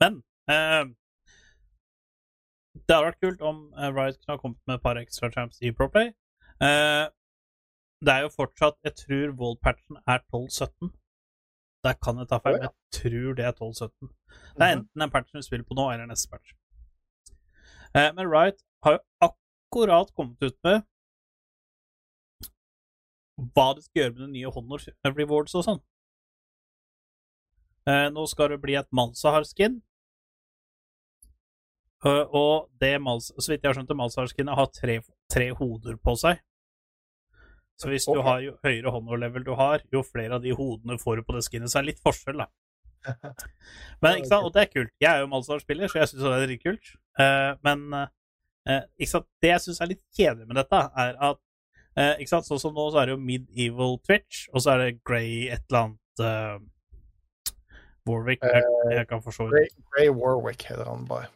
Men eh, det hadde vært kult om eh, Riot kunne ha kommet med et par ekstra champs i Proplay. Eh, det er jo fortsatt Jeg tror Wall-patchen er 12-17. Der kan jeg ta feil, men jeg tror det er 12-17. Det er enten den patchen vi spiller på nå, eller neste patch. Eh, men Riot har jo akkurat kommet ut med hva de skal gjøre med de nye Honor rewards og sånn. Eh, nå skal det bli et Malzahar-skin. Eh, og det så vidt jeg har skjønt, det Malzahar-skinnet har tre, tre hoder på seg. Så hvis du har jo høyere honor-level du har, jo flere av de hodene får du på det skinnet. Så det er litt forskjell, da. <laughs> Men, ikke sant? Og det er kult. Jeg er jo Malsar-spiller, så jeg syns det er dritkult. Uh, men uh, ikke sant? det jeg syns er litt kjedelig med dette, er at uh, ikke sant? Sånn som nå, så er det jo Medieval Twitch, og så er det Grey et eller annet Warwick. Jeg, jeg kan for så vidt Grey Warwick heter han bare.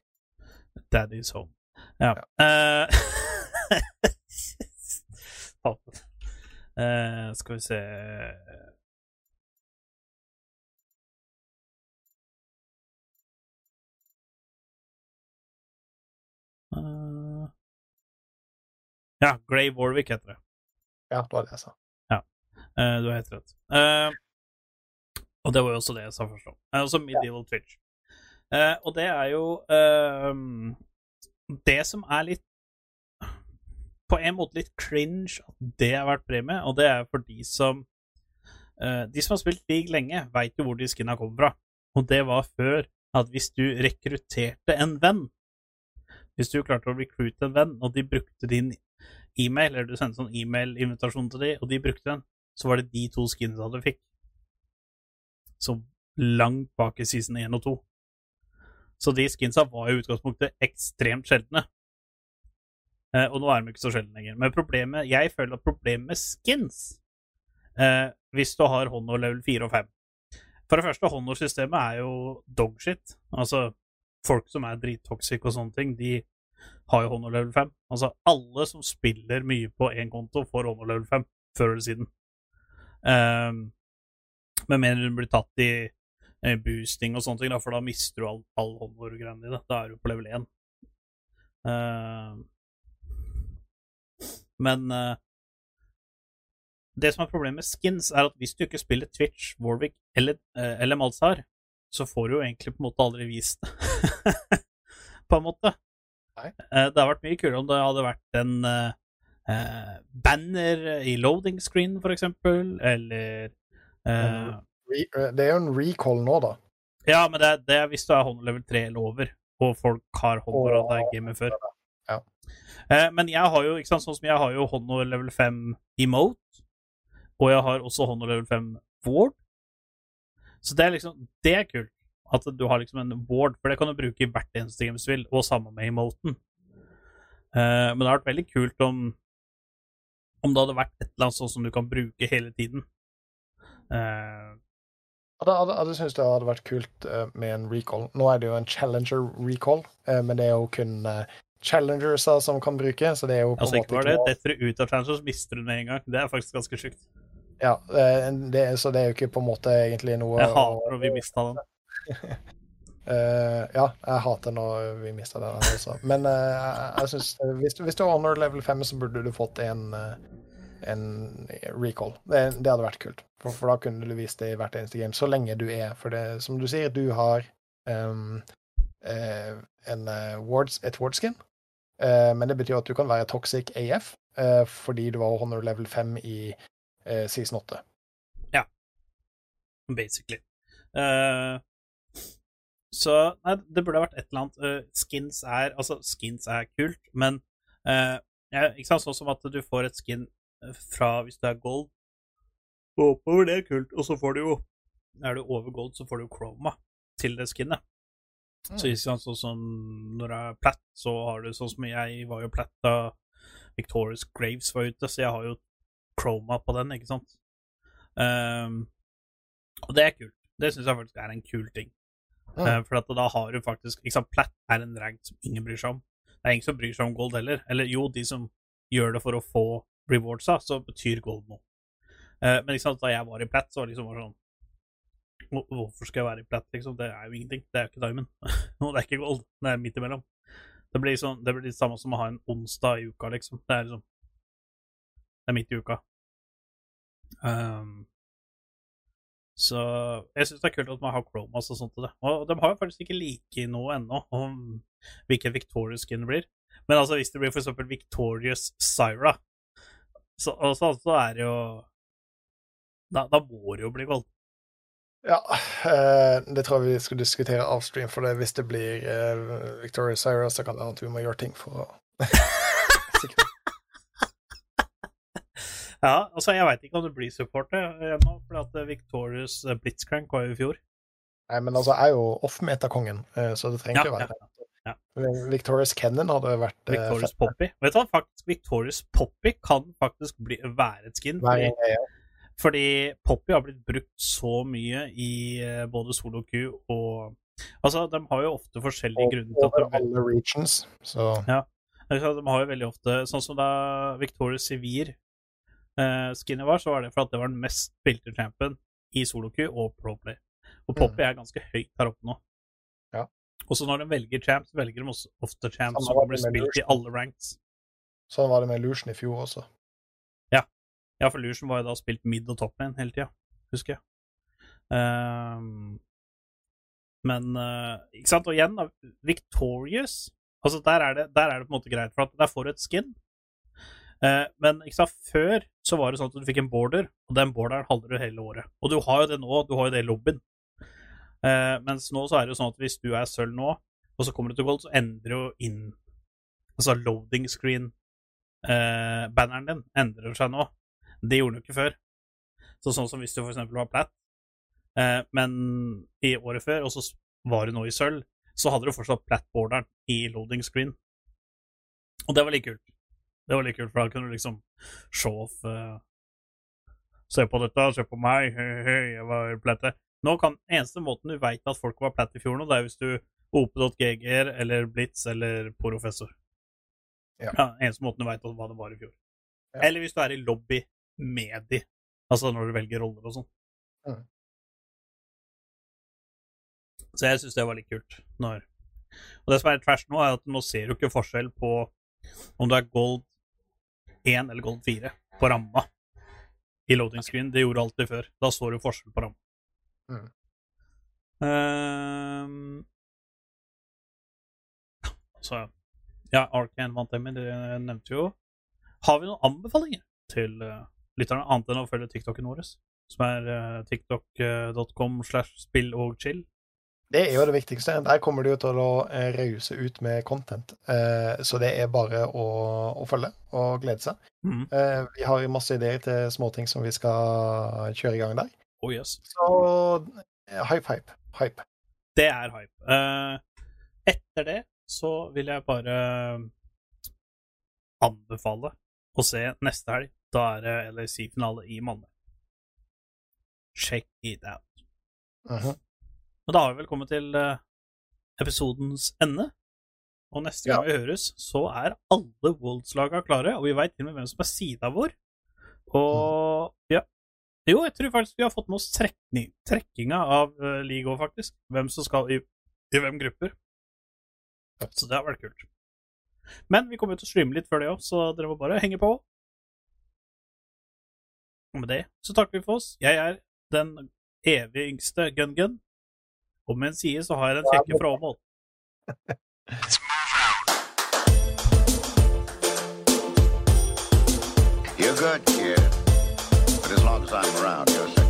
Daddy's Home. Ja. ja. <laughs> Uh, skal vi se uh, Ja, Grey Warwick heter det. Ja, det var det jeg sa. Eh, du har helt rett. Og det var jo også det jeg sa først. Eh, også Medieval Twitch. Eh, og det er jo uh, Det som er litt På en måte litt cringe at det har vært premie, og det er for de som uh, De som har spilt League lenge, veit jo hvor de skinna kommer fra. Og det var før at hvis du rekrutterte en venn Hvis du klarte å recruite en venn, og de brukte din e-mail, eller du sendte sånn e-mail-invitasjon til de, og de brukte den, så var det de to skinsa du fikk. Så langt bak i season 1 og 2. Så de skinsa var i utgangspunktet ekstremt sjeldne. Eh, og nå er de ikke så sjeldne lenger. Men problemet, jeg føler at problemet med skins eh, Hvis du har Honor level 4 og 5 For det første, Honor-systemet er jo dogshit. Altså, folk som er drittoxic og sånne ting, de har jo Honor level 5. Altså, alle som spiller mye på én konto, får Honor level 5 før eller siden. Um, med mindre du blir tatt i boosting og sånne ting, da, for da mister du all, all Honor-greiene dine. Da er du på level 1. Uh, men uh, det som er problemet med skins, er at hvis du ikke spiller Twitch, Warwick eller, uh, eller Malzar, så får du jo egentlig på en måte aldri vist det. <laughs> på en måte. Eh, det hadde vært mye kulere om det hadde vært en eh, eh, banner i loading screen, for eksempel, eller eh, eh, det er jo en recall nå, da. Ja, men det, er- det er hvis du er hånd level 3 eller over, og folk har håndover og det er gamet før. Ja. Eh, men jeg har jo, ikke sant, sånn som jeg har jo håndover level 5 emote, og jeg har også håndover level 5 ward. Så det er liksom, det er kult. At du har liksom en ward, for det kan du bruke i hvert eneste game du vil, og sammen med emoten. Eh, men det har vært veldig kult om om det hadde vært et eller annet sånn som du kan bruke hele tiden. Eh, Hadde syntes det hadde vært kult eh, med en recall. Nå er det jo en challenger recall, eh, men det er jo kun uh, challengersa som kan bruke, så det er jo på altså, en ikke måte bare det, detter du ut av Challengers mister du den med en gang. Det er faktisk ganske sjukt. Ja, eh, det, så det er jo ikke på en måte egentlig noe Jeg hater når vi mista den. Uh, <laughs> ja, jeg hater når vi mister den også. Men uh, jeg, jeg eh, hvis, hvis du har honor level 5, så burde du fått en, eh, en recall. Det, det hadde vært kult. For, for da kunne du vist det i hvert eneste game, så lenge du er. For det, som du sier, du har um, uh, en, eh, wards, et wardskin. uh, men det betyr at du kan være toxic AF uh, fordi du var honor level 5 i uh, season 8. Ja, basically. Uh, så nei, det burde vært et eller annet eh, Skins er Altså, skins er kult, men uh, ja, ikke sant, sånn som at du får et skin eh, fra hvis det er gold og oppover, det er kult, og så får du jo Er du over gold, så får du jo chroma til det skinnet. Så ikke sant, sånn som når det er platt, så har du sånn som jeg var jo platt da Victorious Graves var ute, så jeg har jo chroma på den, ikke sant. Um, og det er kult. Det syns jeg faktisk er en kul ting. Mm. Uh, for at da har du faktisk sant, Platt er en rank som ingen bryr seg om. Det er ingen som bryr seg om gold heller. Eller jo, de som gjør det for å få rewardsa, så betyr gold noe. Eh, men liksom, da jeg var i Platt, så var det liksom sånn Hvorfor skal jeg være i Platt, liksom? Det er jo ingenting. Det er jo ikke diamond. <laughs> Og det er ikke gold. Det er midt imellom. Det blir, sånn, det blir det samme som å ha en onsdag i uka, liksom. Det er liksom Det er midt i uka. Um, så jeg syns det er kult at man har chromas og sånt til det. Og de har jo faktisk ikke like noe ennå om hvilken Victorious skin det blir. Men altså, hvis det blir for eksempel Victorious Syra, så, og så, så er det jo da, da må det jo bli gold. Ja, eh, det tror jeg vi skal diskutere avstream, for det, hvis det blir eh, Victoria Cyrus, så kan det hende at vi må gjøre ting for å <laughs> Ja, altså, jeg veit ikke om det blir supporter ennå, for at Victorious eh, Blitzcrank var jo i fjor. Nei, men altså, jeg er jo off-meta-kongen, eh, så det trenger Ja, å være ja, ja. Victorious Kennan hadde vært eh, Victorious fett. Poppy. Vet du hva, faktisk Victorious Poppy kan faktisk bli, være et skin. Fordi, gang ja. fordi Poppy har blitt brukt så mye i eh, både Solo Q og Altså, de har jo ofte forskjellige grunner til at de alle regions, så Ja, De har jo veldig ofte Sånn som da Victorious Sivir eh, skinnet var, så var det for at det var den mest spilte champen i soloku og proplay. Og Poppy er ganske høyt her oppe nå. Ja. Og så når de velger champs, velger de også ofte champs som blir spilt spilt i alle ranks. Sånn var det med Lucian i fjor også. Ja, for Lucian var jo da spilt mid og top lane hele tida, husker jeg. Um, men uh, Ikke sant, og igjen, da, Victorious Altså, der er, det, der er det på en måte greit, for at der får du et skin. Uh, men ikke sant, før så var det sånn at du fikk en border, og den borderen hadde du hele året. Og du har jo det nå, du har jo det i lobbyen. Eh, mens nå så er det jo sånn at hvis du er sølv nå, og så kommer du til gold, så endrer jo inn Altså loading screen-banneren din endrer seg nå. Det gjorde den jo ikke før. Så sånn som hvis du eksempel var plat, uh, men i året før, og så var du nå i sølv, så hadde du fortsatt plat-borderen i loading screen. Og det var litt kult. Det var litt kult, for da kunne du liksom show off eh, Se på dette, se på meg, hei, hei, jeg var platte. Nå kan Eneste måten du veit at folk var platt i fjor nå, det er hvis du OP.GGR eller Blitz eller Professor. Ja. ja. eneste måten du veit hva det var i fjor. Ja. Eller hvis du er i lobby med de. Altså når du velger roller og sånn. Mm. Så jeg syns det var litt kult. Når... Og det som er tvers nå, er at nå ser du ikke forskjell på om du er gold 1 eller gold 4 på ramma i loading screen. Det gjorde du alltid før. Da så du forskjell på ramma. Mm. Ehm, så ja, Arcane vant Emmy, det nevnte jo. Har vi noen anbefalinger til uh, lytterne, annet enn å følge TikToken vår, som er uh, tiktok.com slash spill og chill? Det er jo det viktigste. Der kommer du til å eh, rause ut med content. Eh, så det er bare å, å følge og glede seg. Eh, vi har masse ideer til småting som vi skal kjøre i gang der. Oh yes. Så eh, hype, hype, hype. Det er hype. Uh, etter det så vil jeg bare anbefale å se neste helg. Da er det LAC-finale i Malmö. Check it out. Mhm. Men da har vi vel kommet til eh, episodens ende. Og neste gang vi høres, så er alle Wolds-laga klare, og vi veit til og med hvem som er sida vår. Og ja. Jo, jeg tror faktisk vi har fått med oss trekning, trekkinga av uh, ligaen, faktisk. Hvem som skal i, i hvem grupper. Så det har vært kult. Men vi kommer jo til å streame litt før det òg, så dere må bare henge på. Og med det så takker vi for oss. Jeg er den evig yngste Gun-Gun. Og med en side så har jeg den kjekke fra Åmål. You're good, kid. time around, you're